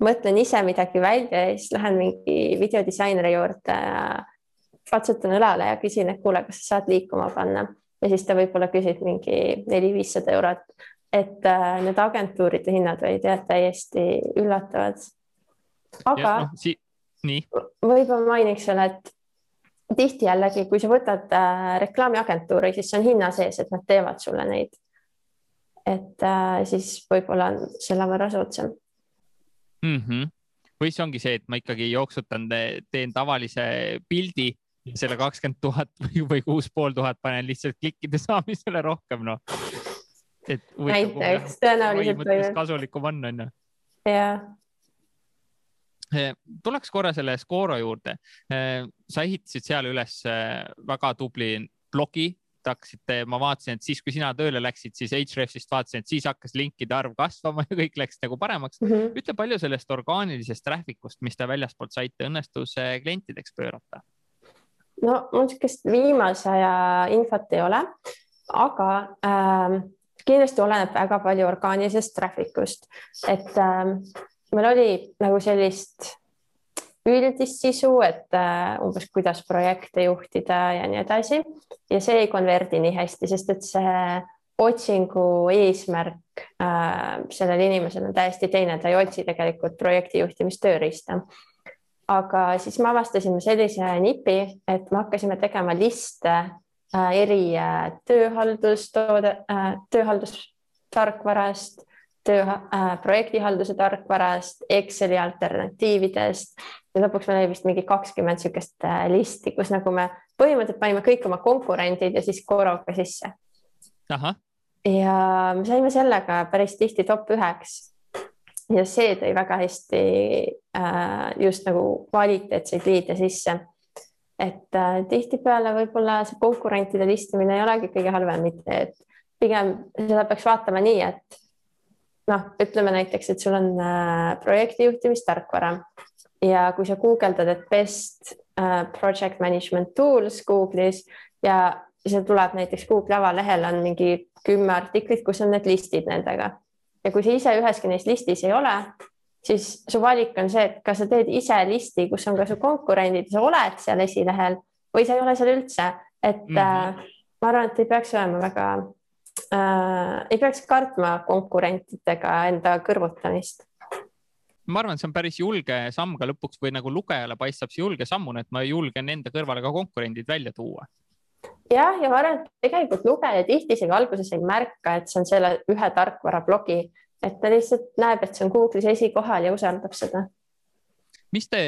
mõtlen ise midagi välja ja siis lähen mingi videodisaineri juurde äh, patsutan õlale ja küsin, et kuule, kas sa saad liikuma panna. Ja siis ta võib-olla küsib mingi neli-viissada eurot. et äh, need agentuuride hinnad olid jah täiesti üllatavad. aga no, si võib-olla mainiks veel, et tihti jällegi, kui sa võtad äh, reklaamiagentuuri, siis see on hinna sees, et nad teevad sulle neid. et äh, siis võib-olla on selle võrra soodsam mm. -hmm või see ongi see, et ma ikkagi jooksutan, teen tavalise pildi selle kakskümmend tuhat *laughs* või, kuus pool tuhat panen lihtsalt klikkide saamisele rohkem, noh. et. näiteks tõenäoliselt kasulikum on, on ju. jah tuleks korra selle Scoro juurde. Eh, sa ehitasid seal üles eh, väga tubli blogi hakkasite, ma vaatasin, et siis, kui sina tööle läksid, siis Hrefsist vaatasin, et siis hakkas linkide arv kasvama *laughs* ja kõik läks nagu paremaks mm. -hmm. ütle, palju sellest orgaanilisest traffic ust, mis te väljaspoolt saite, õnnestus klientideks pöörata? no mul niisugust viimase aja infot ei ole, aga ähm, kindlasti oleneb väga palju orgaanilisest traffic ust, et ähm, meil oli nagu sellist üldist sisu, et äh, umbes kuidas projekte juhtida ja nii edasi ja see ei konverdi nii hästi, sest et see otsingu eesmärk äh, sellel inimesel on täiesti teine, ta ei otsi tegelikult projekti juhtimistööriista. aga siis me avastasime sellise nipi, et me hakkasime tegema liste äh, eri äh, tööhaldustoode äh,, tööhaldustarkvarast töö äh,, projektihalduse tarkvarast, Exceli alternatiividest ja lõpuks meil oli vist mingi kakskümmend niisugust äh, listi, kus nagu me põhimõtteliselt panime kõik oma konkurendid ja siis Koroga sisse. ja me saime sellega päris tihti top üheks. ja see tõi väga hästi äh, just nagu kvaliteetseid liide sisse. et äh, tihtipeale võib-olla see konkurentide listimine ei olegi kõige halvem, mitte et pigem seda peaks vaatama nii, et noh, ütleme näiteks, et sul on äh, projektijuhtimistarkvara ja kui sa guugeldad, et best äh, project management tools Google'is ja see tuleb näiteks Google'i avalehel on mingi kümme artiklit, kus on need listid nendega ja kui sa ise üheski neist listis ei ole, siis su valik on see, et kas sa teed ise listi, kus on ka su konkurendid, sa oled seal esilehel või sa ei ole seal üldse, et mm -hmm. äh, ma arvan, et ei peaks olema väga äh,, ei peaks kartma konkurentidega enda kõrvutamist ma arvan, et see on päris julge samm ka lõpuks või nagu lugejale paistab see julge sammuna, et ma julgen enda kõrvale ka konkurendid välja tuua. jah, ja ma arvan, et tegelikult lugeja tihti isegi alguses ei märka, et see on selle ühe tarkvara blogi, et ta lihtsalt näeb, et see on Google'is esikohal ja usaldab seda mis te,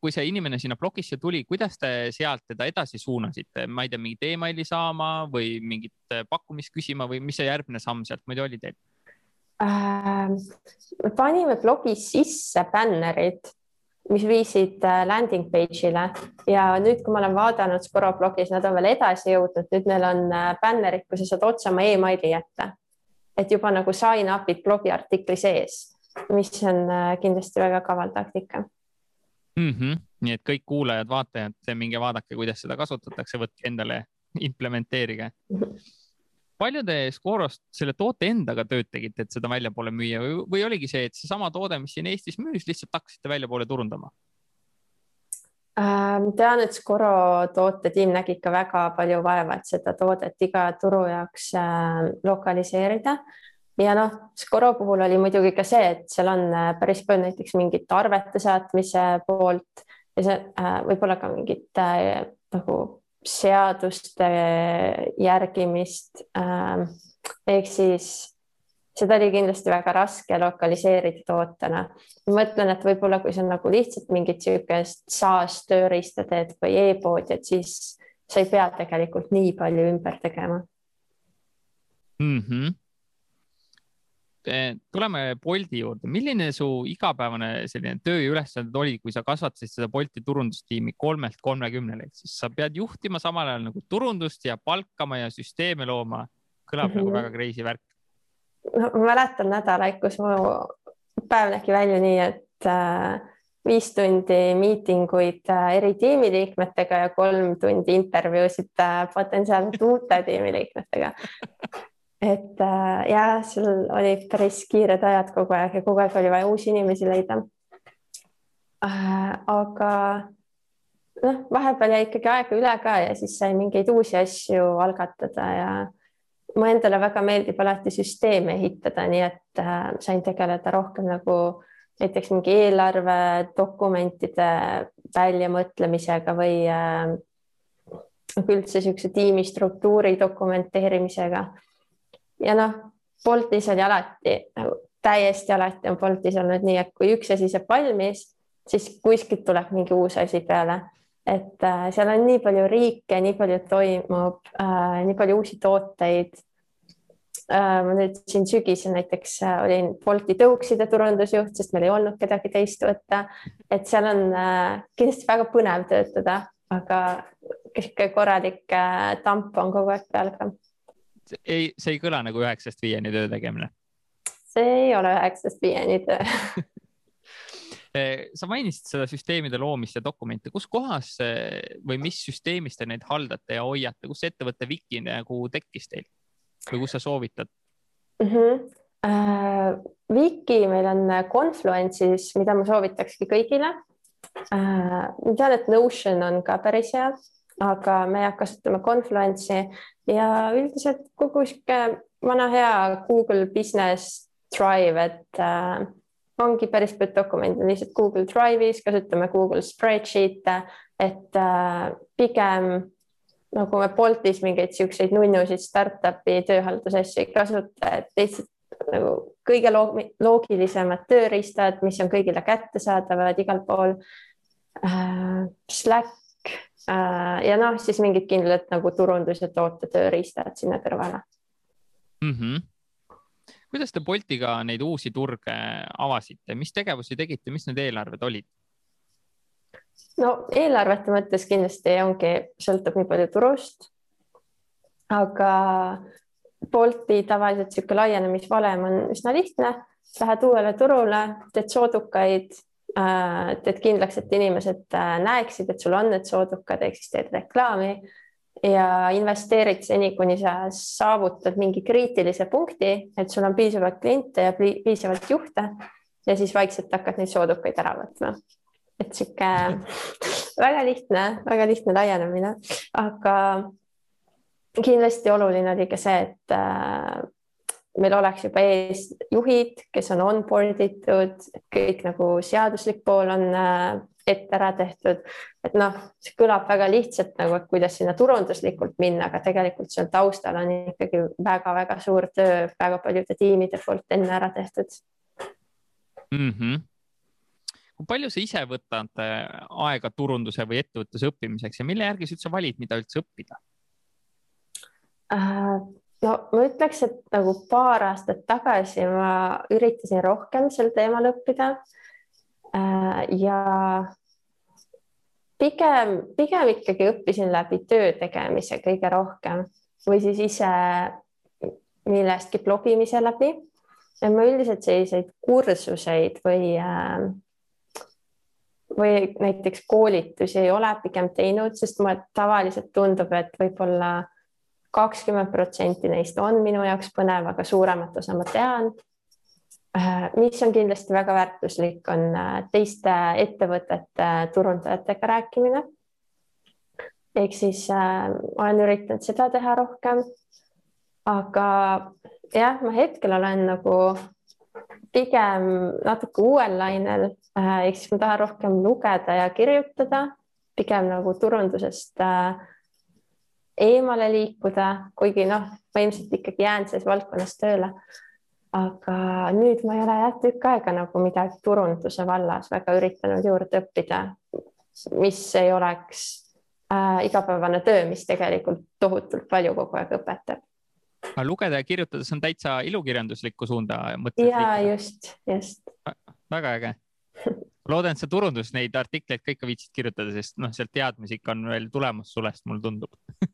kui see inimene sinna blogisse tuli, kuidas te sealt teda edasi suunasite, ma ei tea, mingit emaili saama või mingit pakkumist küsima või mis see järgmine samm sealt muidu oli teil? äh,. panime blogis sisse bännerid, mis viisid äh, landing page'ile ja nüüd, kui ma olen vaadanud Sporo blogis, nad on veel edasi jõudnud, nüüd neil on äh, bännerid, kus sa saad otse oma emaili jätta. et juba nagu sign up'id blogi artikli sees, mis on äh, kindlasti väga kaval taktika mm. -hmm. nii et kõik kuulajad-vaatajad, minge vaadake, kuidas seda kasutatakse, võtke endale, implementeerige palju te Scorost selle toote endaga tööd tegite, et seda väljapoole müüa või, või oligi see, et seesama toode, mis siin Eestis müüs, lihtsalt hakkasite väljapoole turundama? ma ähm, tean, et Scoro tootetiim nägi ikka väga palju vaeva, et seda toodet iga turu jaoks äh, lokaliseerida ja noh, Scoro puhul oli muidugi ka see, et seal on äh, päris palju näiteks mingit arvete saatmise poolt ja see äh, võib-olla ka mingit äh, nagu seaduste järgimist. Ähm, ehk siis seda oli kindlasti väga raske lokaliseerida tootena. mõtlen, et võib-olla kui sa nagu lihtsalt mingit niisugust SaaS tööriista teed või e-poodi, et siis sa ei pea tegelikult nii palju ümber tegema mm. -hmm tuleme Bolti juurde, milline su igapäevane selline töö ja ülesanded oli, kui sa kasvatasid seda Bolti turundustiimi kolmelt kolmekümnele, ehk siis sa pead juhtima samal ajal nagu turundust ja palkama ja süsteeme looma. kõlab mm -hmm. nagu mhm. väga crazy värk. no ma mäletan nädalaid, kus mu päev nägi välja nii, et äh, viis tundi miitinguid äh, eri tiimiliikmetega ja kolm tundi intervjuusid äh, potentsiaalselt uute tiimiliikmetega et äh, ja seal olid päris kiired ajad kogu aeg ja kogu aeg oli vaja uusi inimesi leida äh,. aga noh, vahepeal jäi ikkagi aega üle ka ja siis sai mingeid uusi asju algatada ja mulle endale väga meeldib alati süsteeme ehitada, nii et äh, sain tegeleda rohkem nagu näiteks mingi eelarve dokumentide väljamõtlemisega või äh, üldse niisuguse tiimistruktuuri dokumenteerimisega ja noh, Boltis oli alati nagu täiesti alati on Boltis olnud nii, et kui üks asi saab valmis, siis kuskilt tuleb mingi uus asi peale. et äh, seal on nii palju riike, nii palju toimub äh,, nii palju uusi tooteid äh,. ma nüüd siin sügisel näiteks äh, olin Bolti tõukside turundusjuht, sest meil ei olnud kedagi teist võtta, et seal on äh, kindlasti väga põnev töötada, aga sihuke korralik äh, tamp on kogu aeg peal ka. Ei, see ei kõla nagu üheksast viieni töö tegemine. see ei ole üheksast viieni töö *laughs* Eh, sa mainisid seda süsteemide loomist ja dokumente, kus kohas eh, või mis süsteemis te neid haldate ja hoiate, kus ettevõtte Wiki nagu tekkis teil või kus sa soovitad mm? -hmm. Uh, Wiki meil on Confluence'is, mida ma soovitakski kõigile uh,. ma tean, et Notion on ka päris hea, aga me kasutame Confluence'i ja üldiselt kogu sihuke vana hea Google Business Drive, et uh, ongi päris palju dokumente lihtsalt Google Drive'is, kasutame Google Spreadsheet'e, et äh, pigem nagu me Boltis mingeid siukseid nunnusid startup'i tööhaldusasju ei kasuta, et lihtsalt nagu kõige loogilisemad tööriistad, mis on kõigile kättesaadavad igal pool äh,. Slack äh, ja noh, siis mingid kindlad nagu turundus ja toote tööriistad sinna kõrvale mm. -hmm kuidas te Boltiga neid uusi turge avasite, mis tegevusi tegite, mis need eelarved olid? no eelarvete mõttes kindlasti ongi, sõltub nii palju turust. aga Bolti tavaliselt niisugune laienemisvalem on üsna lihtne, lähed uuele turule, teed soodukaid, äh, teed kindlaks, et inimesed äh, näeksid, et sul on need soodukad, ehk siis teed reklaami ja investeerid seni, kuni sa saavutad mingi kriitilise punkti, et sul on piisavalt kliente ja piisavalt juhte ja siis vaikselt hakkad neid soodukaid ära võtma. et sihuke *laughs* väga lihtne, väga lihtne laienemine, aga kindlasti oluline oli ka see, et äh, meil oleks juba ees juhid, kes on onboard itud, kõik nagu seaduslik pool on äh, ette ära tehtud. et noh, see kõlab väga lihtsalt nagu, et kuidas sinna turunduslikult minna, aga tegelikult seal taustal on ikkagi väga-väga suur töö väga paljude tiimide poolt enne ära tehtud mm. -hmm kui palju sa ise võtad äh, aega turunduse või ettevõtluse õppimiseks ja mille järgi sa üldse valid, mida üldse õppida uh,? No ma ütleks, et nagu paar aastat tagasi ma üritasin rohkem sel teemal õppida Äh, ja pigem, pigem ikkagi õppisin läbi töö tegemise kõige rohkem või siis ise millestki blogimise läbi. ma üldiselt selliseid kursuseid või äh, või näiteks koolitusi ei ole pigem teinud, sest mulle tavaliselt tundub, et võib-olla kakskümmend protsenti neist on minu jaoks põnev, aga suuremat osa ma tean Äh, mis on kindlasti väga väärtuslik, on äh, teiste ettevõtete turundajatega rääkimine. ehk siis äh, olen üritanud seda teha rohkem. aga jah, ma hetkel olen nagu pigem natuke uuel lainel äh,, ehk siis ma tahan rohkem lugeda ja kirjutada, pigem nagu turundusest äh, eemale liikuda, kuigi noh, ma ilmselt ikkagi jään selles valdkonnas tööle aga nüüd ma ei ole jah tükk aega nagu midagi turunduse vallas väga üritanud juurde õppida, mis ei oleks äh, igapäevane töö, mis tegelikult tohutult palju kogu aeg õpetab. aga lugeda ja kirjutada, see on täitsa ilukirjanduslikku suunda mõttes. ja just, just. väga äge loodan, et sa turundus neid artikleid ka ikka viitsid kirjutada, sest noh, sealt teadmisi ikka on veel tulemas sulest, mulle tundub *laughs*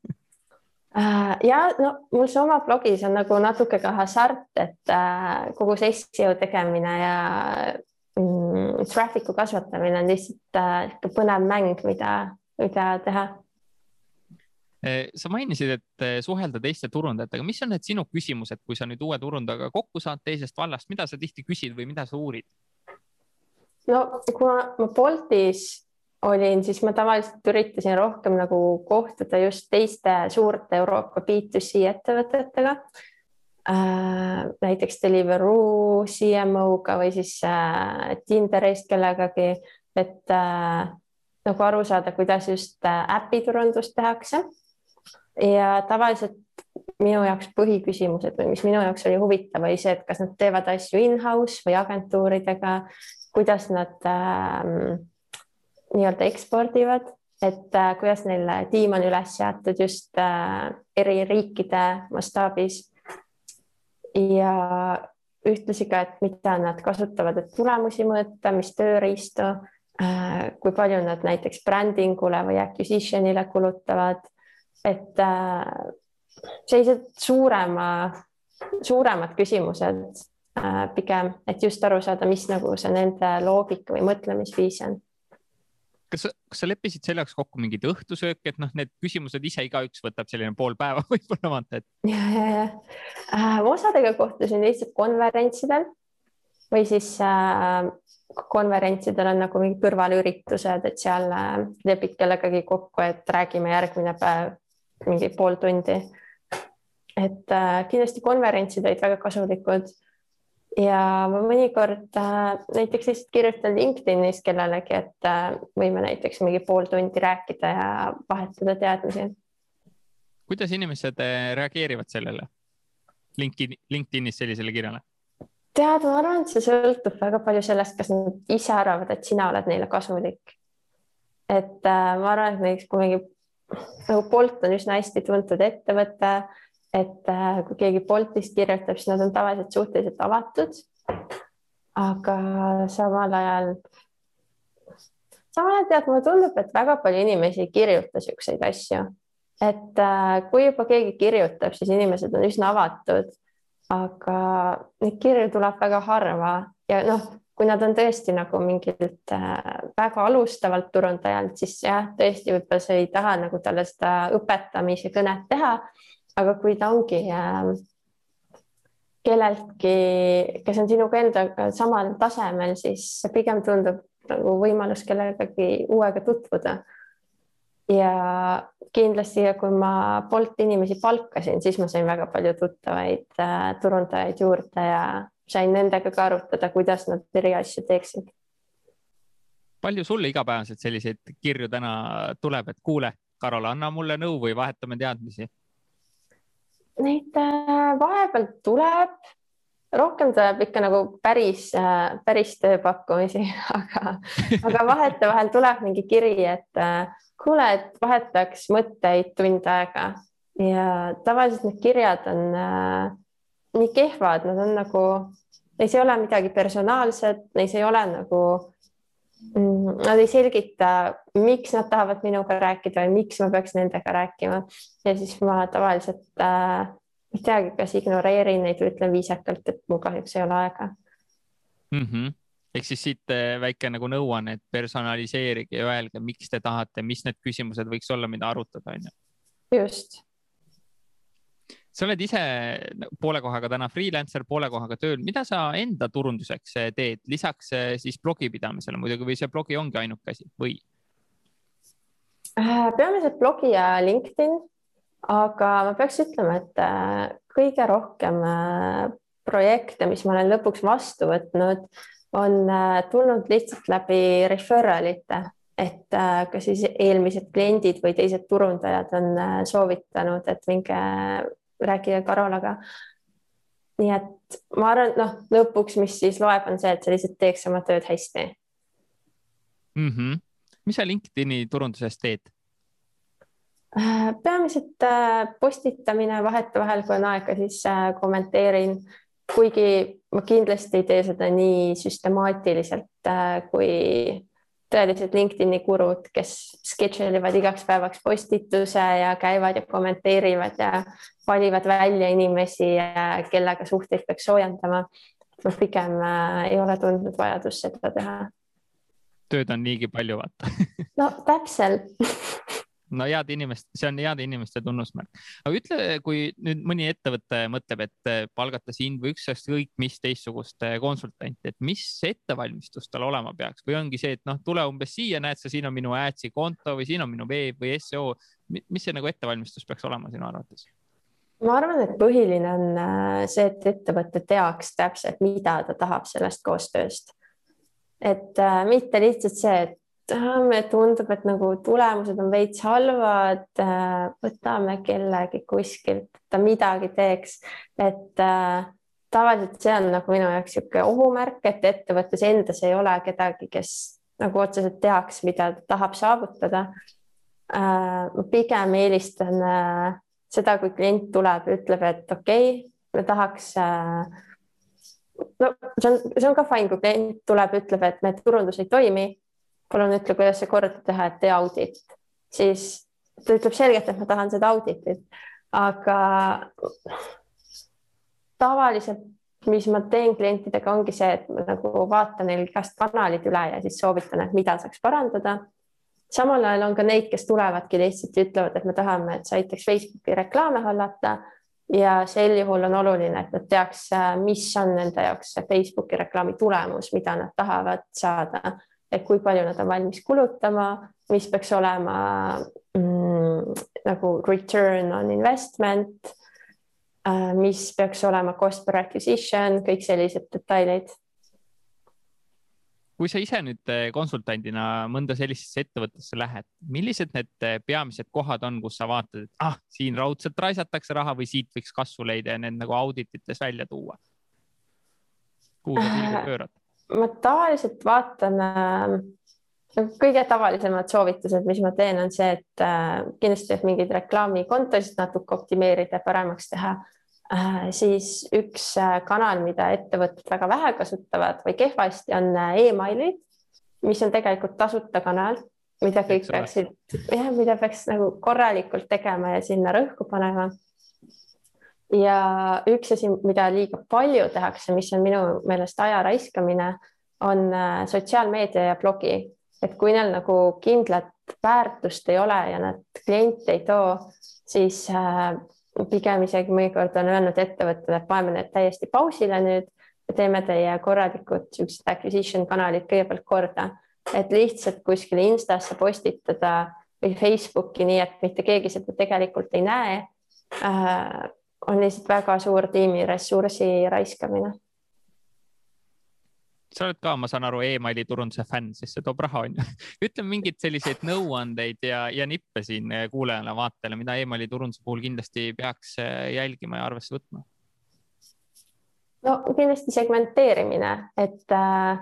ja no mul see oma blogis on nagu natuke ka hasart, et äh, kogu see seo tegemine ja mm, traffic'u kasvatamine on lihtsalt äh, põnev mäng, mida, mida teha. Äh, sa mainisid, et äh, suhelda teiste turundajatega, mis on need sinu küsimused, kui sa nüüd uue turundajaga kokku saad teisest vallast, mida sa tihti küsid või mida sa uurid? no kuna ma Boltis olin, siis ma tavaliselt üritasin rohkem nagu kohtuda just teiste suurte Euroopa B2C ettevõtetega äh,. näiteks Deliveroo CMO-ga või siis äh, Tinderist kellegagi, et äh, nagu aru saada, kuidas just äh, äpiturundust tehakse. ja tavaliselt minu jaoks põhiküsimused või mis minu jaoks oli huvitav, oli see, et kas nad teevad asju in-house või agentuuridega, kuidas nad äh, nii-öelda ekspordivad, et äh, kuidas neil tiim on üles seatud just äh, eri riikide mastaabis. ja ühtlasi ka, et mida nad kasutavad, et tulemusi mõõta, mis tööriistu äh, kui palju nad näiteks brändingule või acquisition'ile kulutavad, et äh, sellised suurema, suuremad küsimused pigem, et just aru saada, mis nagu see nende loogika või mõtlemisviis on kas, kas sa leppisid selle jaoks kokku mingid õhtusöök, et noh, need küsimused ise igaüks võtab selline pool päeva *laughs* võib-olla vaata, et. ja, ja, ja äh, osadega kohtusin lihtsalt konverentsidel või siis äh, konverentsidel on nagu mingid kõrvalüritused, et seal äh, lepid kellegagi kokku, et räägime järgmine päev mingi pool tundi. et äh, kindlasti konverentsid olid väga kasulikud ja ma mõnikord äh, näiteks lihtsalt kirjutan LinkedInis kellelegi, et äh, võime näiteks mingi pool tundi rääkida ja vahetada teadmisi. kuidas inimesed äh, reageerivad sellele LinkedIn, LinkedInis sellisele kirjale? tead, ma arvan, et see sõltub väga palju sellest, kas nad ise arvavad, et sina oled neile kasulik. et ma arvan, et näiteks kui mingi nagu Bolt on üsna hästi tuntud ettevõte et äh, kui keegi Boltist kirjutab, siis nad on tavaliselt suhteliselt avatud. aga samal ajal, samal ajal tead, mulle tundub, et väga palju inimesi ei kirjuta siukseid asju. et äh, kui juba keegi kirjutab, siis inimesed on üsna avatud. aga neid kirju tuleb väga harva ja noh, kui nad on tõesti nagu mingilt äh, väga alustavalt turundajalt, siis jah, tõesti võib-olla sa ei taha nagu talle seda õpetamise kõnet teha aga kui ta ongi äh, kelleltki, kes on sinuga endaga samal tasemel, siis pigem tundub nagu võimalus kellegagi uuega tutvuda. ja kindlasti, kui ma Bolti inimesi palkasin, siis ma sain väga palju tuttavaid äh, turundajaid juurde ja sain nendega ka arutada, kuidas nad eri asju teeksid. palju sulle igapäevaselt selliseid kirju täna tuleb, et kuule, Karol, anna mulle nõu või vahetame teadmisi Neid äh, vahepeal tuleb, rohkem tuleb ikka nagu päris, äh, päris tööpakkumisi, *laughs* aga, aga vahetevahel tuleb mingi kiri, et äh, kuule, et vahetaks mõtteid tund aega. Ja tavaliselt need kirjad on nii kehvad, nad on nagu, neis ei ole midagi personaalset, neis ei ole nagu nad ei selgita, miks nad tahavad minuga rääkida või miks ma peaks nendega rääkima ja siis ma tavaliselt äh, ei teagi, kas ignoreerin neid või ütlen viisakalt, et mul kahjuks ei ole aega mm. -hmm ehk siis siit äh, väike nagu nõuanne, et personaliseerige ja öelge, miks te tahate, mis need küsimused võiks olla, mida arutada, on ju. just sa oled ise poole kohaga täna freelancer, poole kohaga tööl, mida sa enda turunduseks teed, lisaks eh, siis blogi pidamisele muidugi või see blogi ongi ainuke asi või? Äh, peamiselt blogi ja LinkedIn, aga ma peaks ütlema, et äh, kõige rohkem äh, projekte, mis ma olen lõpuks vastu võtnud, on tulnud lihtsalt läbi referral ite et ka siis eelmised kliendid või teised turundajad on soovitanud, et minge rääkida Karolaga. nii et ma arvan, et noh, lõpuks, mis siis loeb, on see, et sa lihtsalt teeks oma tööd hästi mm. -hmm. mis sa LinkedIni turunduses teed? Äh, peamiselt äh, postitamine vahetevahel, kui on aega, siis äh, kommenteerin, kuigi ma kindlasti ei tee seda nii süstemaatiliselt kui tõelised LinkedIni gurud, kes schedule ivad igaks päevaks postituse ja käivad ja kommenteerivad ja valivad välja inimesi, kellega suhteid peaks soojendama. ma pigem äh, ei ole tundnud vajadust seda teha. tööd on niigi palju, vaata no täpselt *laughs* no head inimest, see on heade inimeste tunnusmärk. aga ütle, kui nüüd mõni ettevõte mõtleb, et eh, palgata sind või ükskõik mis teistsugust eh, konsultanti, et mis ettevalmistus tal olema peaks või ongi see, et noh, tule umbes siia, näed sa, siin on minu Ads'i konto või siin on minu veeb või seo. mis see nagu ettevalmistus peaks olema sinu arvates? ma arvan, et põhiline on äh, see, et ettevõte teaks täpselt, mida ta tahab sellest koostööst. et äh, mitte lihtsalt see, et tundub, et nagu tulemused on veits halvad. Äh, võtame kellegi kuskilt, et ta midagi teeks, et äh, tavaliselt see on nagu minu jaoks niisugune ohumärk, et ettevõttes endas ei ole kedagi, kes nagu otseselt teaks, mida ta tahab saavutada. Äh, ma pigem eelistan seda, kui klient tuleb ja ütleb, et okei okay,, me tahaks no see on, see on ka fine, kui klient tuleb, ütleb, et meie turundus ei toimi palun ütle, kuidas see korda teha, et tee audit, siis ta ütleb selgelt, et ma tahan seda auditit, aga tavaliselt, mis ma teen klientidega, ongi see, et ma nagu vaatan neil igast kanalid üle ja siis soovitan, et mida saaks parandada. samal ajal on ka neid, kes tulevadki lihtsalt ja ütlevad, et me tahame, et sa aitaks Facebooki reklaame hallata. Ja sel juhul on oluline, et nad teaks, mis on nende jaoks see Facebooki reklaami tulemus, mida nad tahavad saada, et kui palju nad on valmis kulutama, mis peaks olema mm, nagu return on investment Äh, mis peaks olema cost per acquisition, kõik sellised detailid. kui sa ise nüüd äh, konsultandina mõnda sellisesse ettevõttesse lähed, millised need äh, peamised kohad on, kus sa vaatad, et ah, siin raudselt raisatakse raha või siit võiks kasvu leida ja need nagu auditites välja tuua? kuhu sa pilgud pöörad? Ma tavaliselt vaatan äh, kõige tavalisemad soovitused, mis ma teen, on see, et äh, kindlasti, et mingeid reklaamikontosid natuke optimeerida, paremaks teha äh,. siis üks äh, kanal, mida ettevõtted väga vähe kasutavad või kehvasti, on äh, emailid, mis on tegelikult tasuta kanal, mida kõik peaksid, jah, mida peaks nagu korralikult tegema ja sinna rõhku panema. Ja üks asi, mida liiga palju tehakse, mis on minu meelest aja raiskamine, on äh, sotsiaalmeedia ja blogi. Et kui neil nagu kindlat väärtust ei ole ja nad kliente ei too, siis äh, pigem isegi mõnikord on öelnud ettevõttele, et paneme need täiesti pausile nüüd ja teeme teie korralikud siuksed acquisition kanalid kõigepealt korda, et lihtsalt kuskile Instasse postitada või Facebooki, nii et mitte keegi seda tegelikult ei näe äh,, on lihtsalt väga suur tiimiressursi raiskamine sa oled ka, ma saan aru e, emaili turunduse fänn, sest see toob raha, onju. *laughs* ütleme mingeid selliseid nõuandeid ja, ja nippe siin kuulajale-vaatajale, mida emaili turunduse puhul kindlasti peaks äh, jälgima ja arvesse võtma. no kindlasti segmenteerimine, et, äh,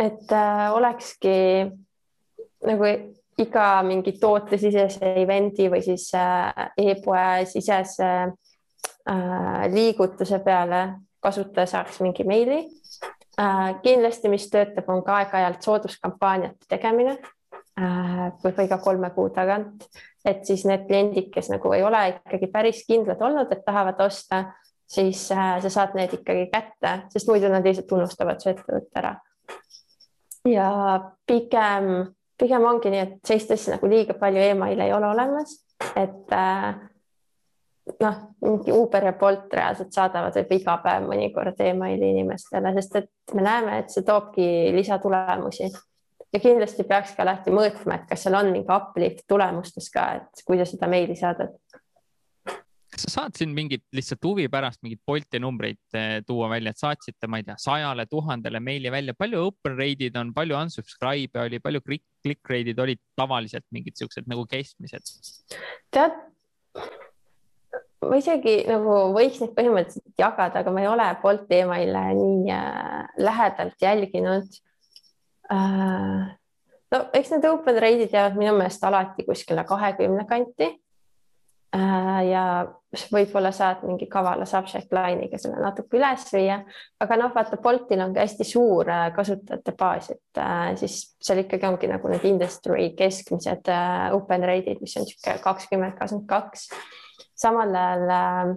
et äh, olekski nagu iga mingi tootesisese event'i või siis e-poe sisese liigutuse peale kasutaja saaks mingi meili. Äh, kindlasti, mis töötab, on ka aeg-ajalt sooduskampaaniate tegemine äh, võib-olla iga kolme kuu tagant, et siis need kliendid, kes nagu ei ole ikkagi päris kindlad olnud, et tahavad osta, siis äh, sa saad need ikkagi kätte, sest muidu nad lihtsalt unustavad su ettevõtte ära. ja pigem, pigem ongi nii, et sellist asja nagu liiga palju email'e ei ole olemas, et äh, noh, mingi Uber ja Bolt reaalselt saadavad võib iga päev mõnikord emaili inimestele, sest et me näeme, et see toobki lisatulemusi. ja kindlasti peakski alati mõõtma, et kas seal on mingi uplift tulemustes ka, et kui sa seda meili saadad. Kas sa saad siin mingit lihtsalt huvi pärast mingeid Bolti numbreid eh, tuua välja, et saatsite, ma ei tea, sajale tuhandele meili välja, palju open rate'id on, palju unsubscribe'e oli, palju click, click rate'id olid tavaliselt mingid siuksed nagu keskmised? tead ma isegi nagu võiks neid põhimõtteliselt jagada, aga ma ei ole Bolti emaile nii äh, lähedalt jälginud äh,. no eks need open rate'id jäävad minu meelest alati kuskile kahekümne kanti. Ja võib-olla saad mingi kavala subject line'iga selle natuke üles viia, aga noh, vaata Boltil on ka hästi suur äh, kasutajate baas, et äh, siis seal ikkagi ongi nagu need industry keskmised äh, open rate'id, mis on niisugune kakskümmend, kakskümmend kaks. Samal ajal äh,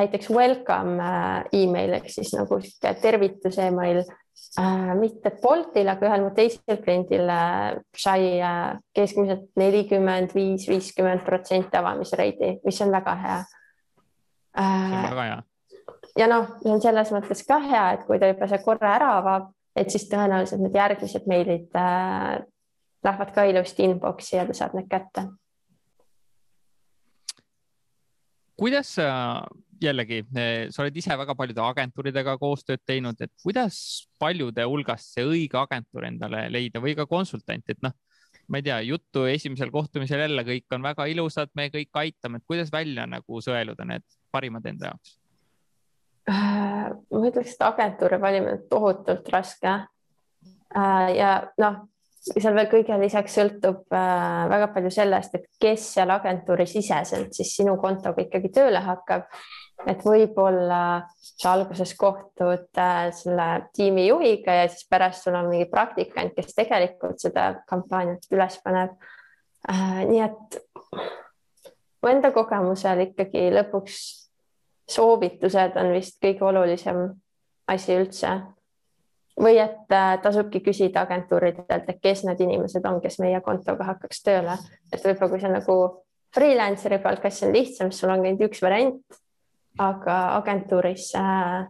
näiteks welcome äh, email ehk siis nagu tervitus email äh, mitte Boltil, aga ühel mu teisel kliendil äh, sai äh, keskmiselt nelikümmend viis, viiskümmend protsenti avamisreidi, mis on väga hea äh,. see on väga hea. ja noh, see on selles mõttes ka hea, et kui ta juba see korra ära avab, et siis tõenäoliselt need järgmised meilid äh, lähevad ka ilusti inbox'i ja ta saab need kätte kuidas sa jällegi, eh, sa oled ise väga paljude agentuuridega koostööd teinud, et kuidas paljude hulgast see õige agentuur endale leida või ka konsultant, et noh, ma ei tea, juttu esimesel kohtumisel jälle kõik on väga ilusad, me kõik aitame, et kuidas välja nagu sõeluda need parimad enda jaoks? Ma ütleks, et agentuuri valimine on tohutult raske. Äh, ja noh, seal veel kõige lisaks sõltub äh, väga palju sellest, et kes seal agentuuri siseselt siis sinu kontoga ikkagi tööle hakkab. Et võib-olla sa alguses kohtud äh, selle tiimi juhiga ja siis pärast sul on mingi praktikant, kes tegelikult seda kampaaniat üles paneb äh,. nii et mu enda kogemusel ikkagi lõpuks soovitused on vist kõige olulisem asi üldse. või et äh, tasubki küsida agentuuridelt, et kes need inimesed on, kes meie kontoga hakkaks tööle, et võib-olla kui sa nagu freelancer'i palka, siis on lihtsam, sul on ainult üks variant aga agentuuris äh,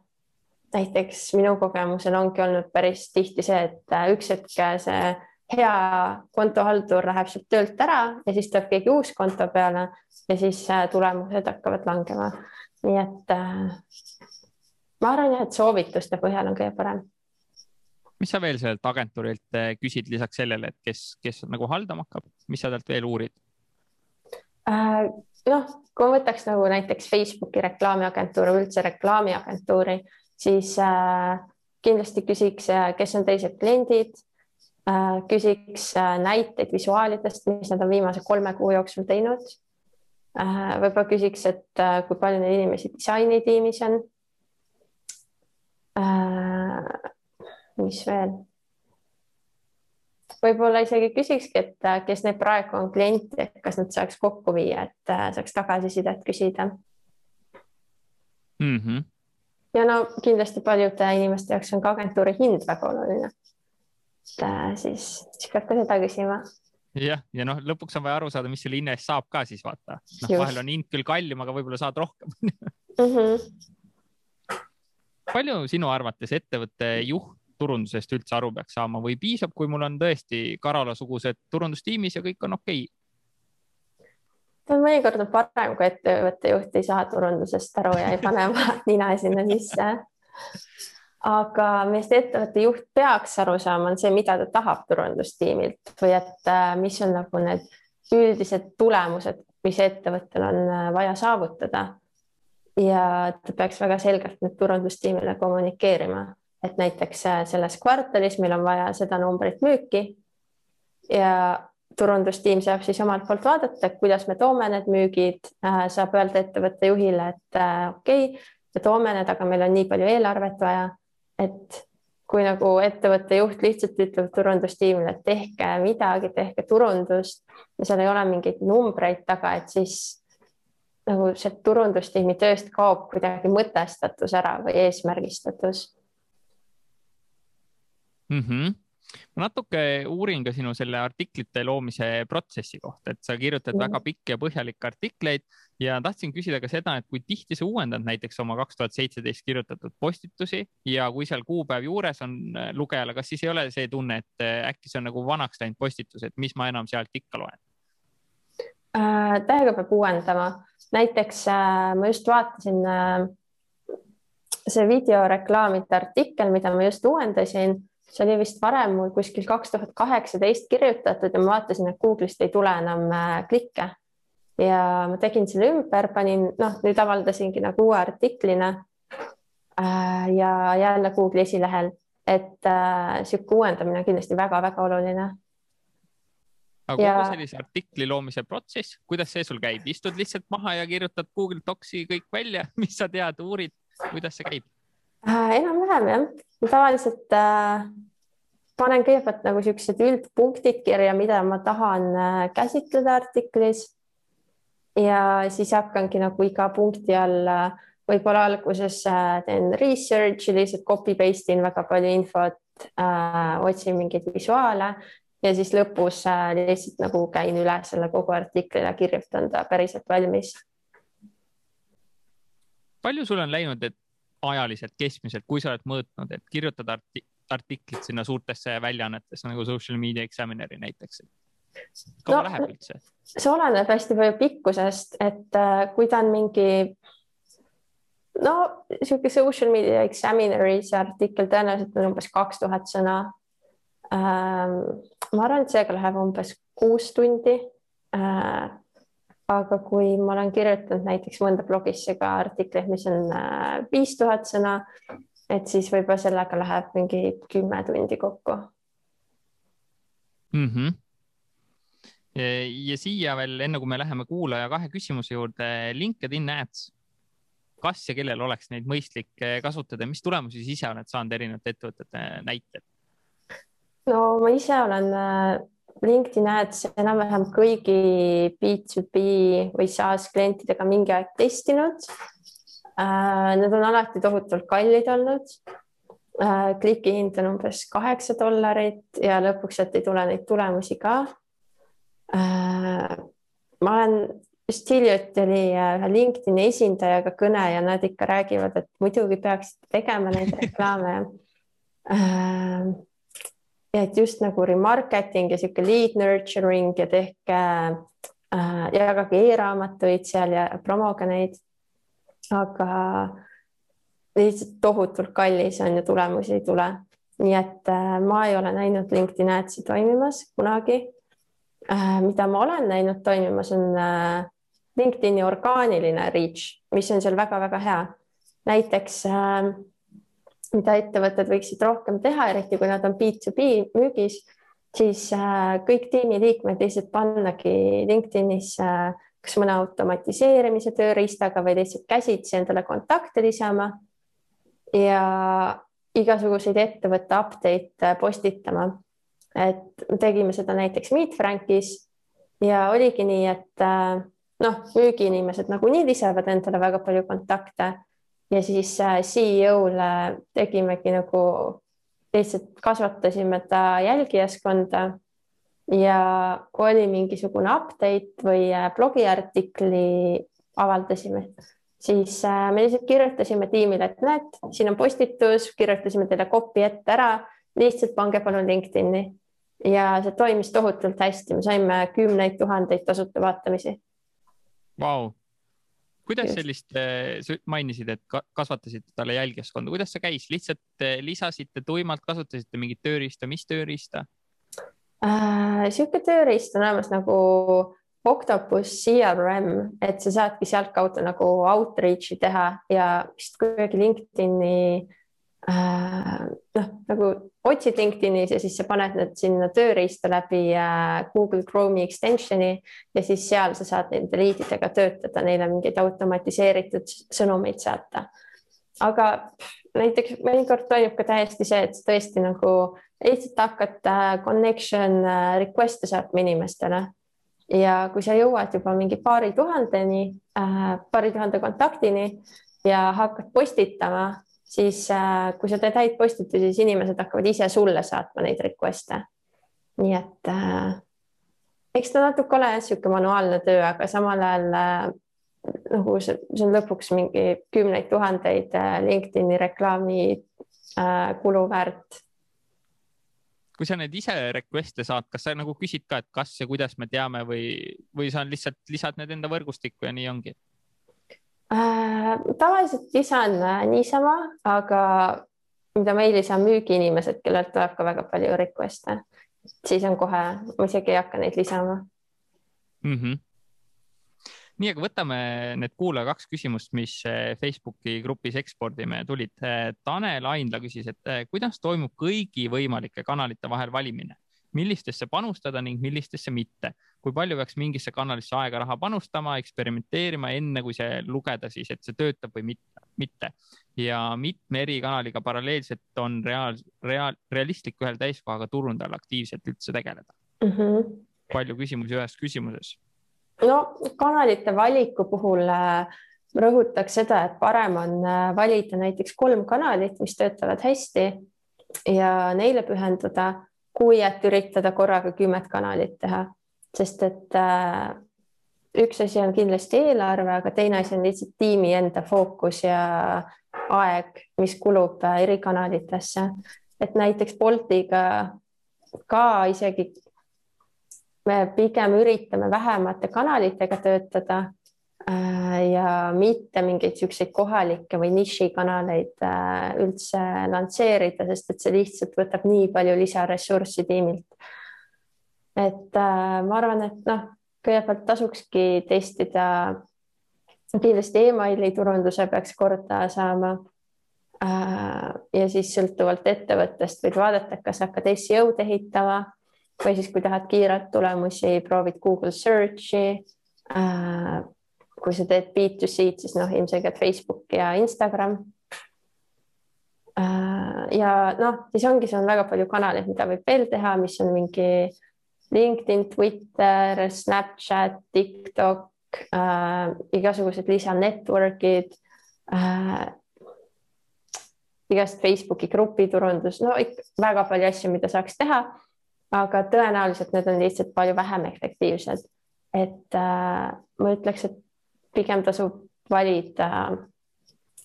näiteks minu kogemusel ongi olnud päris tihti see, et äh, üks hetk see hea kontohaldur läheb sealt töölt ära ja siis tuleb keegi uus konto peale ja siis äh, tulemused hakkavad langema. nii et äh, ma arvan jah, et soovituste põhjal on kõige parem. mis sa veel sellelt agentuurilt äh, küsid lisaks sellele, et kes, kes nagu haldama hakkab, mis sa talt veel uurid äh,? Noh, kui ma võtaks nagu näiteks Facebooki reklaamiagentuuri või üldse reklaamiagentuuri, siis äh, kindlasti küsiks, äh, kes on teised kliendid äh,, küsiks äh, näiteid visuaalidest, mis nad on viimase kolme kuu jooksul teinud äh,. võib-olla küsiks, et äh, kui palju neid inimesi disainitiimis on äh,. mis veel võib-olla isegi küsikski, et äh, kes neil praegu on kliente, et kas nad saaks kokku viia, et äh, saaks tagasisidet küsida mm. -hmm. ja no kindlasti paljude inimeste jaoks on ka agentuuri hind väga oluline. et äh, siis, siis peab ka seda küsima jah, ja noh, lõpuks on vaja aru saada, mis selle hinna eest saab ka siis vaata. noh, vahel on hind küll kallim, aga võib-olla saad rohkem mm. -hmm. palju sinu arvates ettevõtte juht turundusest üldse aru peaks saama või piisab, kui mul on tõesti Karola-sugused turundustiimis ja kõik on okei okay.? ta mõnikord on parem, kui ettevõtte juht ei saa turundusest aru ja ei pane oma *laughs* nina sinna sisse. aga millest ettevõtte juht peaks aru saama, on see, mida ta tahab turundustiimilt või et äh, mis on nagu need üldised tulemused, mis ettevõttel on äh, vaja saavutada. ja ta peaks väga selgelt need turundustiimile kommunikeerima et näiteks äh, selles kvartalis meil on vaja seda numbrit müüki ja turundustiim saab siis omalt poolt vaadata, kuidas me toome need müügid, äh, saab öelda ettevõtte juhile, et äh, okei okay,, me toome need, aga meil on nii palju eelarvet vaja, et kui nagu ettevõtte juht lihtsalt ütleb turundustiimile, et tehke midagi, tehke turundust ja seal ei ole mingeid numbreid taga, et siis nagu see turundustiimi tööst kaob kuidagi mõtestatus ära või eesmärgistatus mm. -hmm ma natuke uurin ka sinu selle artiklite loomise protsessi kohta, et sa kirjutad mm -hmm. väga pikki ja põhjalikke artikleid ja tahtsin küsida ka seda, et kui tihti sa uuendad näiteks oma kaks tuhat seitseteist kirjutatud postitusi ja kui seal kuupäev juures on äh, lugejale, kas siis ei ole see tunne, et äh, äkki see on nagu vanaks läinud postitus, et mis ma enam sealt ikka loen äh,? täiega peab uuendama, näiteks äh, ma just vaatasin äh, see videoreklaamide artikkel, mida ma just uuendasin see oli vist varem kuskil kaks tuhat kaheksateist kirjutatud ja ma vaatasin, et Google'ist ei tule enam äh, klikke. ja ma tegin selle ümber, panin, noh, nüüd avaldasingi nagu uue artiklina. Äh, ja jälle Google'i esilehel, et äh, sihuke uuendamine on kindlasti väga-väga oluline aga ja... kogu sellise artikli loomise protsess, kuidas see sul käib, istud lihtsalt maha ja kirjutad Google Docsi kõik välja, *laughs* mis sa tead, uurid, kuidas see käib äh,? enam-vähem jah, tavaliselt äh, panen kõigepealt nagu siuksed üldpunktid kirja, mida ma tahan äh, käsitleda artiklis. ja siis hakkangi nagu iga punkti all äh, võib-olla alguses äh, teen research'i, lihtsalt copy paste in väga palju infot äh,, otsin mingeid visuaale ja siis lõpus äh, lihtsalt nagu käin üle selle kogu artikli ja kirjutan ta päriselt valmis. palju sul on läinud, et ajaliselt keskmiselt, kui sa oled mõõtnud, et kirjutada arti artiklit sinna suurtesse väljaannetesse nagu Social Media Examineri näiteks? kaua no, läheb üldse? see oleneb hästi palju pikkusest, et äh, kui ta on mingi no niisugune Social Media Examineri see artikkel tõenäoliselt on umbes kaks tuhat sõna ähm,. ma arvan, et seega läheb umbes kuus tundi äh, aga kui ma olen kirjutanud näiteks mõnda blogisse ka artikleid, mis on äh, viis tuhat sõna, et siis võib-olla sellega läheb mingi kümme tundi kokku mm. -hmm. ja siia veel, enne kui me läheme kuulaja kahe küsimuse juurde, LinkedIn Ads. kas ja kellel oleks neid mõistlik eh, kasutada, mis tulemusi sa ise oled saanud erinevate ettevõtete näitel? no ma ise olen äh, LinkedIn Ads enam-vähem kõigi B2B või SaaS klientidega mingi aeg testinud. Äh, need on alati tohutult kallid olnud. Äh, kliki hind on umbes kaheksa dollarit ja lõpuks, et ei tule neid tulemusi ka. ma olen just hiljuti oli ühe LinkedIni esindajaga kõne ja nad ikka räägivad, et muidugi peaksite tegema neid reklaame et just nagu remarketing ja sihuke lead nurturing ja tehke äh,, jagage e-raamatuid seal ja promoge neid. aga lihtsalt tohutult kallis on ja tulemusi ei tule. nii et äh, ma ei ole näinud LinkedIn Adsi toimimas kunagi äh,. mida ma olen näinud toimimas, on äh, LinkedIni orgaaniline reach, mis on seal väga-väga hea. näiteks äh, mida ettevõtted võiksid rohkem teha, eriti kui nad on B2B müügis, siis äh, kõik tiimiliikmed lihtsalt pannagi LinkedInis kas mõne automatiseerimise tööriistaga või lihtsalt käsitsi endale kontakte lisama ja igasuguseid ettevõtte update postitama. et tegime seda näiteks Meet Frankis ja oligi nii, et äh, noh, müügiinimesed nagunii lisavad endale väga palju kontakte ja siis äh, CEO-le tegimegi nagu lihtsalt kasvatasime ta jälgijaskonda ja kui oli mingisugune update või äh, blogiartikli avaldasime, siis äh, me lihtsalt kirjutasime tiimile, et näed, siin on postitus, kirjutasime teile copy ette ära, lihtsalt pange palun LinkedIn'i. Ja see toimis tohutult hästi, me saime kümneid tuhandeid tasuta vaatamisi. Wow kuidas Just. sellist, eh, sa mainisid, et kasvatasite talle jälgijaskonda, kuidas see käis, lihtsalt eh, lisasite tuimalt, kasutasite mingit tööriista, mis tööriista äh,? sihuke tööriist on olemas nagu Octopus CRM, et sa saadki sealtkaudu nagu outreach'i teha ja vist kuidagi LinkedIn'i äh, noh, nagu otsid LinkedInis ja siis sa paned need sinna tööriista läbi äh, Google Chrome'i extension'i ja siis seal sa saad nende liididega töötada, neile mingeid automatiseeritud sõnumeid saata. aga näiteks mõnikord toimub ka täiesti see, et tõesti nagu lihtsalt hakkad äh, connection äh, request'e saatma inimestele ja kui sa jõuad juba mingi paari tuhandeni äh,, paari tuhande kontaktini ja hakkad postitama siis äh, kui sa teed häid postitusi, siis inimesed hakkavad ise sulle saatma neid request'e. nii et äh, eks ta natuke ole niisugune manuaalne töö, aga samal ajal äh, nagu see, see on lõpuks mingi kümneid tuhandeid äh, LinkedIni reklaami äh, kulu väärt. kui sa neid ise request'e saad, kas sa nagu küsid ka, et kas ja kuidas me teame või, või sa lihtsalt lisad need enda võrgustikku ja nii ongi? Äh,? tavaliselt lisan äh, niisama, aga mida ma ei lisa, müügiinimesed, kellelt tuleb ka väga palju request'e, siis on kohe, ma isegi ei hakka neid lisama mm. -hmm nii, aga võtame need kuulaja kaks küsimust, mis äh, Facebooki grupis ekspordime tulid. Äh, Tanel Aindla küsis, et kuidas toimub kõigi võimalike kanalite vahel valimine millistesse panustada ning millistesse mitte. kui palju peaks mingisse kanalisse aega, raha panustama, eksperimenteerima, enne kui see lugeda siis, et see töötab või mitte, mitte. ja mitme eri kanaliga paralleelselt on reaal, reaal, realistlik ühel täiskohaga turundajal aktiivselt üldse tegeleda mm. -hmm. palju küsimusi ühes küsimuses? no kanalite valiku puhul äh, rõhutaks seda, et parem on äh, valida näiteks kolm kanalit, mis töötavad hästi ja neile pühenduda kui et üritada korraga kümmet kanalit teha, sest et äh, üks asi on kindlasti eelarve, aga teine asi on lihtsalt tiimi enda fookus ja aeg, mis kulub äh, eri kanalitesse. et näiteks Boltiga ka isegi me pigem üritame vähemate kanalitega töötada ja mitte mingeid siukseid kohalikke või nišikanaleid äh, üldse lansseerida, sest et see lihtsalt võtab nii palju lisaressurssi tiimilt. et äh, ma arvan, et noh, kõigepealt tasukski testida. kindlasti emaili turunduse peaks korda saama. ja siis sõltuvalt ettevõttest võid vaadata, kas hakkad SEO-d ehitama või siis, kui tahad kiirelt tulemusi, proovid Google Search'i kui sa teed B2C-d, siis noh, ilmselgelt Facebook ja Instagram. ja noh, siis ongi, seal on väga palju kanaleid, mida võib veel teha, mis on mingi LinkedIn, Twitter, Snapchat, TikTok äh,, igasugused lisanetwork'id äh,, igast Facebooki grupiturundus, no ikka väga palju asju, mida saaks teha. aga tõenäoliselt need on lihtsalt palju vähem efektiivsed. et äh, ma ütleks, et pigem tasub valida äh,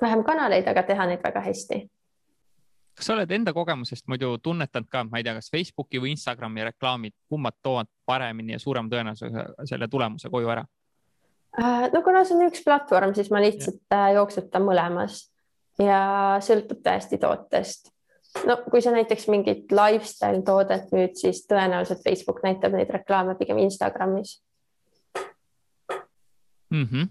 vähem kanaleid, aga teha neid väga hästi kas sa oled enda kogemusest muidu tunnetanud ka, ma ei tea, kas Facebooki või Instagrami reklaamid, kummad toovad paremini ja suurema tõenäosusega selle tulemuse koju ära? Äh, no kuna see on üks platvorm, siis ma lihtsalt. Äh, jooksutan mõlemas ja sõltub täiesti tootest. no kui sa näiteks mingit lifestyle toodet müüd, siis tõenäoliselt Facebook näitab neid reklaame pigem Instagramis mm. -hmm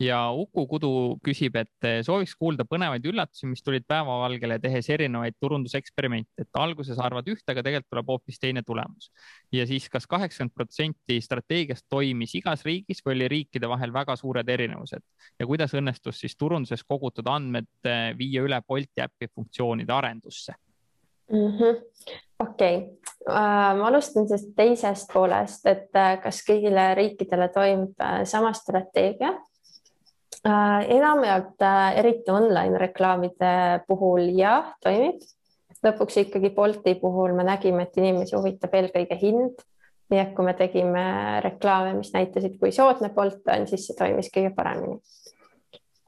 ja Uku Kudu küsib, et eh, sooviks kuulda põnevaid üllatusi, mis tulid päevavalgele, tehes erinevaid turunduseksperimente, et alguses arvad ühte, aga tegelikult tuleb hoopis teine tulemus. ja siis kas kaheksakümmend protsenti strateegiast toimis igas riigis või oli riikide vahel väga suured erinevused ja kuidas õnnestus siis turunduses kogutud andmed eh, viia üle Bolti äpi funktsioonide arendusse -hmm.? okei uh,, ma alustan siis teisest poolest, et uh, kas kõigile riikidele toimub uh, sama strateegia Äh, enamjaolt äh, eriti online reklaamide puhul jah, toimib. lõpuks ikkagi Bolti puhul me nägime, et inimesi huvitab eelkõige hind. nii et kui me tegime reklaame, mis näitasid, kui soodne Bolt on, siis see toimis kõige paremini.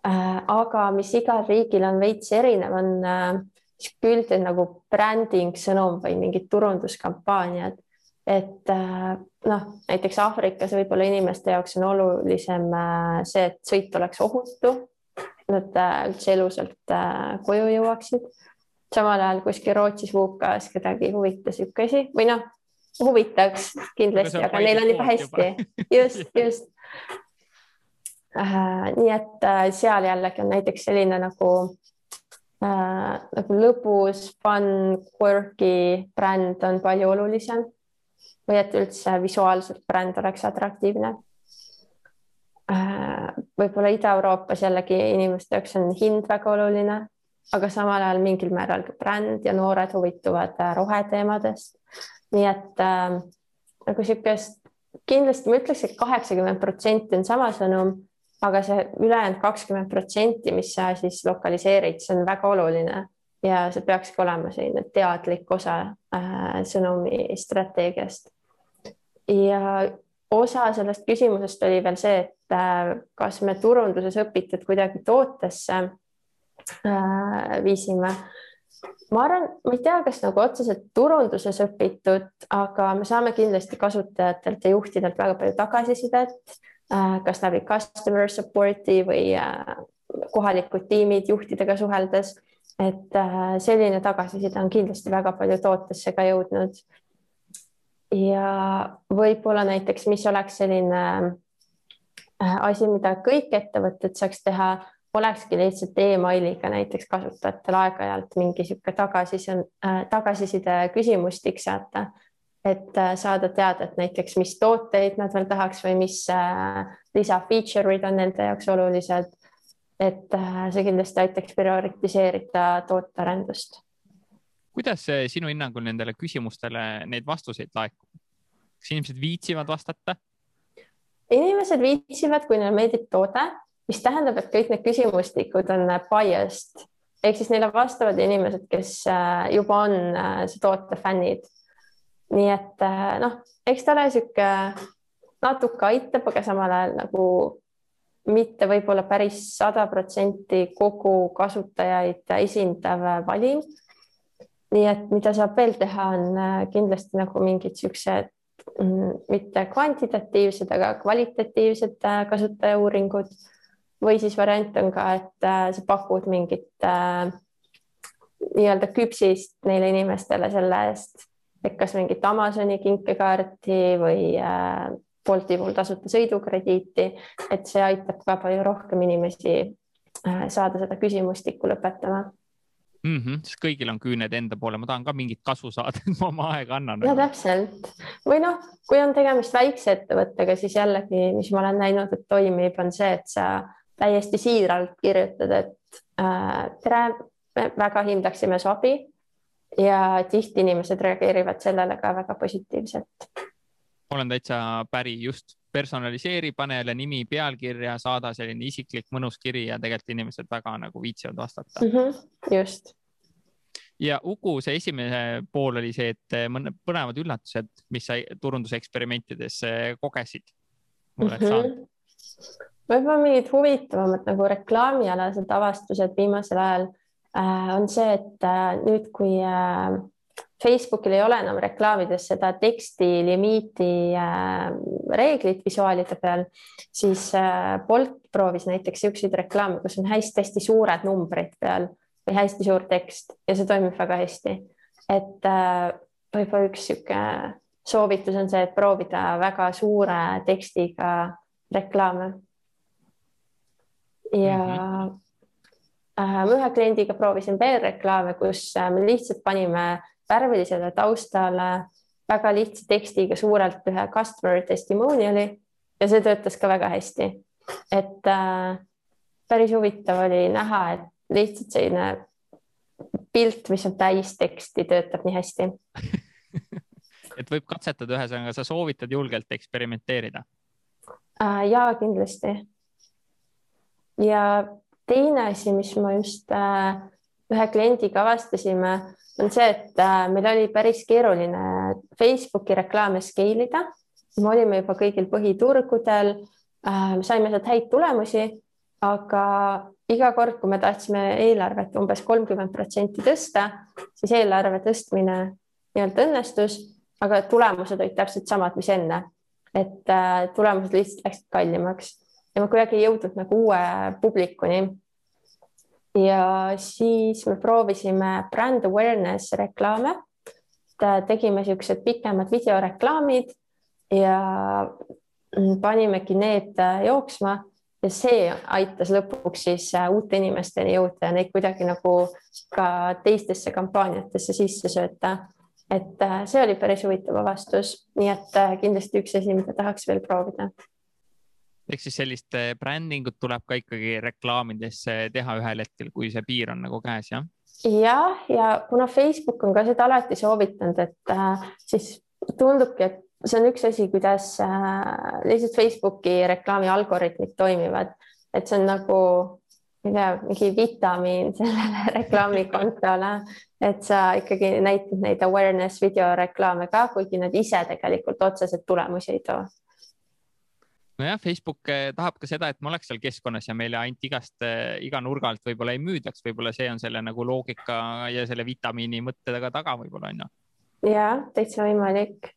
Äh, aga mis igal riigil on veits erinev, on sihuke üldine nagu branding sõnum või mingid turunduskampaaniad et äh, noh, näiteks Aafrikas võib-olla inimeste jaoks on olulisem äh, see, et sõit oleks ohutu, nad äh, üldse elusalt koju jõuaksid. samal ajal kuskil Rootsis Vukas kedagi huvitas niisugune asi või noh, huvitaks kindlasti, aga neil on juba hästi, just, just äh,. nii et seal jällegi on näiteks selline nagu äh, nagu lõbus, fun, quirky bränd on palju olulisem või et üldse visuaalselt bränd oleks atraktiivne. Äh, võib-olla Ida-Euroopas jällegi inimeste jaoks on hind väga oluline, aga samal ajal mingil määral ka bränd ja noored huvituvad äh, roheteemadest. nii et äh, nagu niisugust kindlasti ma ütleks et, et kaheksakümmend protsenti on sama sõnum, aga see ülejäänud kakskümmend protsenti, mis sa siis lokaliseerid, see on väga oluline ja see peakski olema selline teadlik osa äh, sõnumi strateegiast. Ja osa sellest küsimusest oli veel see, et äh, kas me turunduses õpitud kuidagi tootesse äh, viisime. ma arvan, ma ei tea, kas nagu otseselt turunduses õpitud, aga me saame kindlasti kasutajatelt ja juhtidelt väga palju tagasisidet äh,, kas läbi customer support'i või kohalikud tiimid juhtidega suheldes et selline tagasiside on kindlasti väga palju tootesse ka jõudnud. Ja võib-olla näiteks, mis oleks selline äh, asi, mida kõik ettevõtted saaks teha, olekski lihtsalt emailiga näiteks kasutajatel aeg-ajalt mingi niisugune tagasiside, äh, tagasiside küsimustik saata, et saada teada, et näiteks, mis tooteid nad veel tahaks või mis lisa feature'id on nende jaoks olulised et äh, see kindlasti aitaks prioritiseerida tootearendust. Kuidas sinu hinnangul nendele küsimustele neid vastuseid laekub? kas inimesed viitsivad vastata? inimesed viitsivad, kui neile meeldib toode, mis tähendab, et kõik need küsimustikud on biased ehk siis neile vastavad inimesed, kes äh, juba on äh, see toote fännid. nii et noh, eks ta ole sihuke natuke aitab, aga samal ajal nagu mitte võib-olla päris sada protsenti kogu kasutajaid esindav valim. Nii et mida saab veel teha, on äh, kindlasti nagu mingid siuksed mm, mitte kvantitatiivsed, aga kvalitatiivsed äh, kasutajauuringud. Või siis variant on ka, et äh, sa pakud mingit äh, nii-öelda küpsist neile inimestele selle eest, et kas mingit Amazoni kinkekaarti või äh, Bolti puhul tasuta sõidukrediiti, et see aitab ka palju rohkem inimesi äh, saada seda küsimustikku lõpetama mm. -hmm, sest kõigil on küüned enda poole, ma tahan ka mingit kasu saada, et ma oma aega annan. ja täpselt või noh, kui on tegemist väikse ettevõttega, siis jällegi, mis ma olen näinud, et toimib, on see, et sa täiesti siiralt kirjutad, et äh, tere, me väga hindaksime su abi ja tihti inimesed reageerivad sellele ka väga positiivselt. olen täitsa päri, just personaliseeri, pane jälle nimi pealkirja, saada selline isiklik mõnus kiri ja tegelikult inimesed väga nagu viitsivad vastata mm. -hmm, just. ja Uku, see esimene pool oli see, et mõned põnevad üllatused, mis sa turunduseksperimentides eh, kogesid mm. -hmm. võib-olla mingid huvitavamad nagu reklaamialased avastused viimasel ajal äh, on see, et äh, nüüd, kui äh, Facebookil ei ole enam reklaamides seda teksti limiiti äh, reeglit visuaalide peal, siis äh, Bolt proovis näiteks niisuguseid reklaame, kus on hästi-hästi suured numbrid peal või hästi suur tekst ja see toimib väga hästi. et äh, võib-olla üks niisugune soovitus on see, et proovida väga suure tekstiga reklaame. ja mm -hmm. ühe kliendiga proovisin veel reklaame, kus me lihtsalt panime värvilisele taustale väga lihtsa tekstiga suurelt ühe customer testimonial'i ja see töötas ka väga hästi. et äh, päris huvitav oli näha, et lihtsalt selline pilt, mis on täis teksti, töötab nii hästi *laughs* et võib katsetada, ühesõnaga sa soovitad julgelt eksperimenteerida äh,? ja kindlasti. ja teine asi, mis ma just äh, ühe kliendiga avastasime on see, et äh, meil oli päris keeruline Facebooki reklaame scale ida. me olime juba kõigil põhiturgudel, äh, saime sealt häid tulemusi, aga iga kord, kui me tahtsime eelarvet umbes kolmkümmend protsenti tõsta, siis eelarve tõstmine nii-öelda õnnestus, aga tulemused olid täpselt samad, mis enne. et äh, tulemused lihtsalt läksid kallimaks ja ma kuidagi ei jõudnud nagu uue publikuni ja siis me proovisime brand awareness reklaame. tegime niisugused pikemad videoreklaamid ja panimegi need jooksma ja see aitas lõpuks siis uute inimesteni jõuda ja neid kuidagi nagu ka teistesse kampaaniatesse sisse sööta. et see oli päris huvitav avastus, nii et kindlasti üks asi, mida tahaks veel proovida ehk siis sellist eh, brändingut tuleb ka ikkagi reklaamidesse teha ühel hetkel, kui see piir on nagu käes, jah? jah, ja kuna Facebook on ka seda alati soovitanud, et äh, siis tundubki, et see on üks asi, kuidas äh, lihtsalt Facebooki reklaami algoritmid toimivad, et see on nagu ma ei tea, mingi vitamiin *laughs* sellele reklaamikontole, et sa ikkagi näitad neid awareness videoreklaame ka, kuigi nad ise tegelikult otseselt tulemusi ei too nojah, Facebook eh, tahab ka seda, et me oleks seal keskkonnas ja meile ainult igast, eh, iga nurga alt võib-olla ei müüdaks, võib-olla see on selle nagu loogika ja selle vitamiini mõtte taga taga võib-olla on ju. ja täitsa võimalik.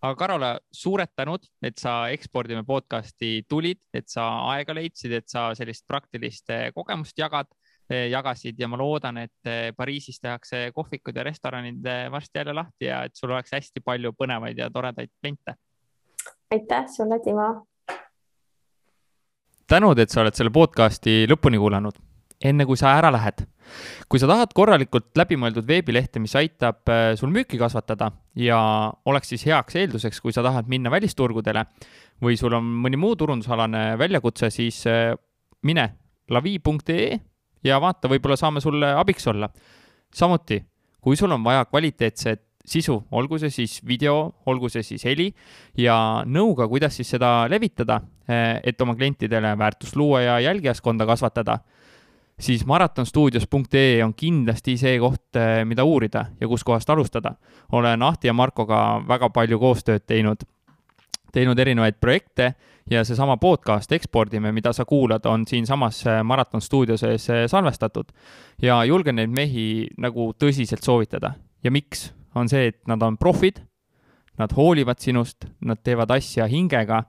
aga Karola, suured tänud, et sa ekspordime podcast'i tulid, et sa aega leidsid, et sa sellist praktilist eh, kogemust jagad jagasid ja ma loodan, et Pariisis tehakse kohvikud ja restoranid varsti jälle lahti ja et sul oleks hästi palju põnevaid ja toredaid kliente aitäh sulle, Timo. tänud, et sa oled selle podcasti lõpuni kuulanud. enne kui sa ära lähed, kui sa tahad korralikult läbimõeldud veebilehte, mis aitab äh, sul müüki kasvatada ja oleks siis heaks eelduseks, kui sa tahad minna välisturgudele või sul on mõni muu turundusalane väljakutse, siis äh, mine lavi.ee ja vaata, võib-olla saame sulle abiks olla. samuti, kui sul on vaja kvaliteetset sisu, olgu see siis video, olgu see siis heli ja nõuga, kuidas siis seda levitada, eh, et oma klientidele väärtust luua ja jälgijaskonda kasvatada, siis maratonstuudios.ee on kindlasti see koht, eh, mida uurida ja kuskohast alustada. olen Ahti ja Markoga väga palju koostööd teinud, teinud erinevaid projekte ja seesama podcast Ekspordime, mida sa kuulad, on siinsamas eh, Maraton stuudio sees salvestatud ja julgen neid mehi nagu tõsiselt soovitada. ja miks? On see, et nad on profid, nad hoolivad sinust, nad teevad asja hingega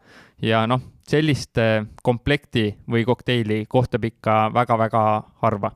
ja noh, sellist komplekti või kokteili kohtab ikka väga-väga harva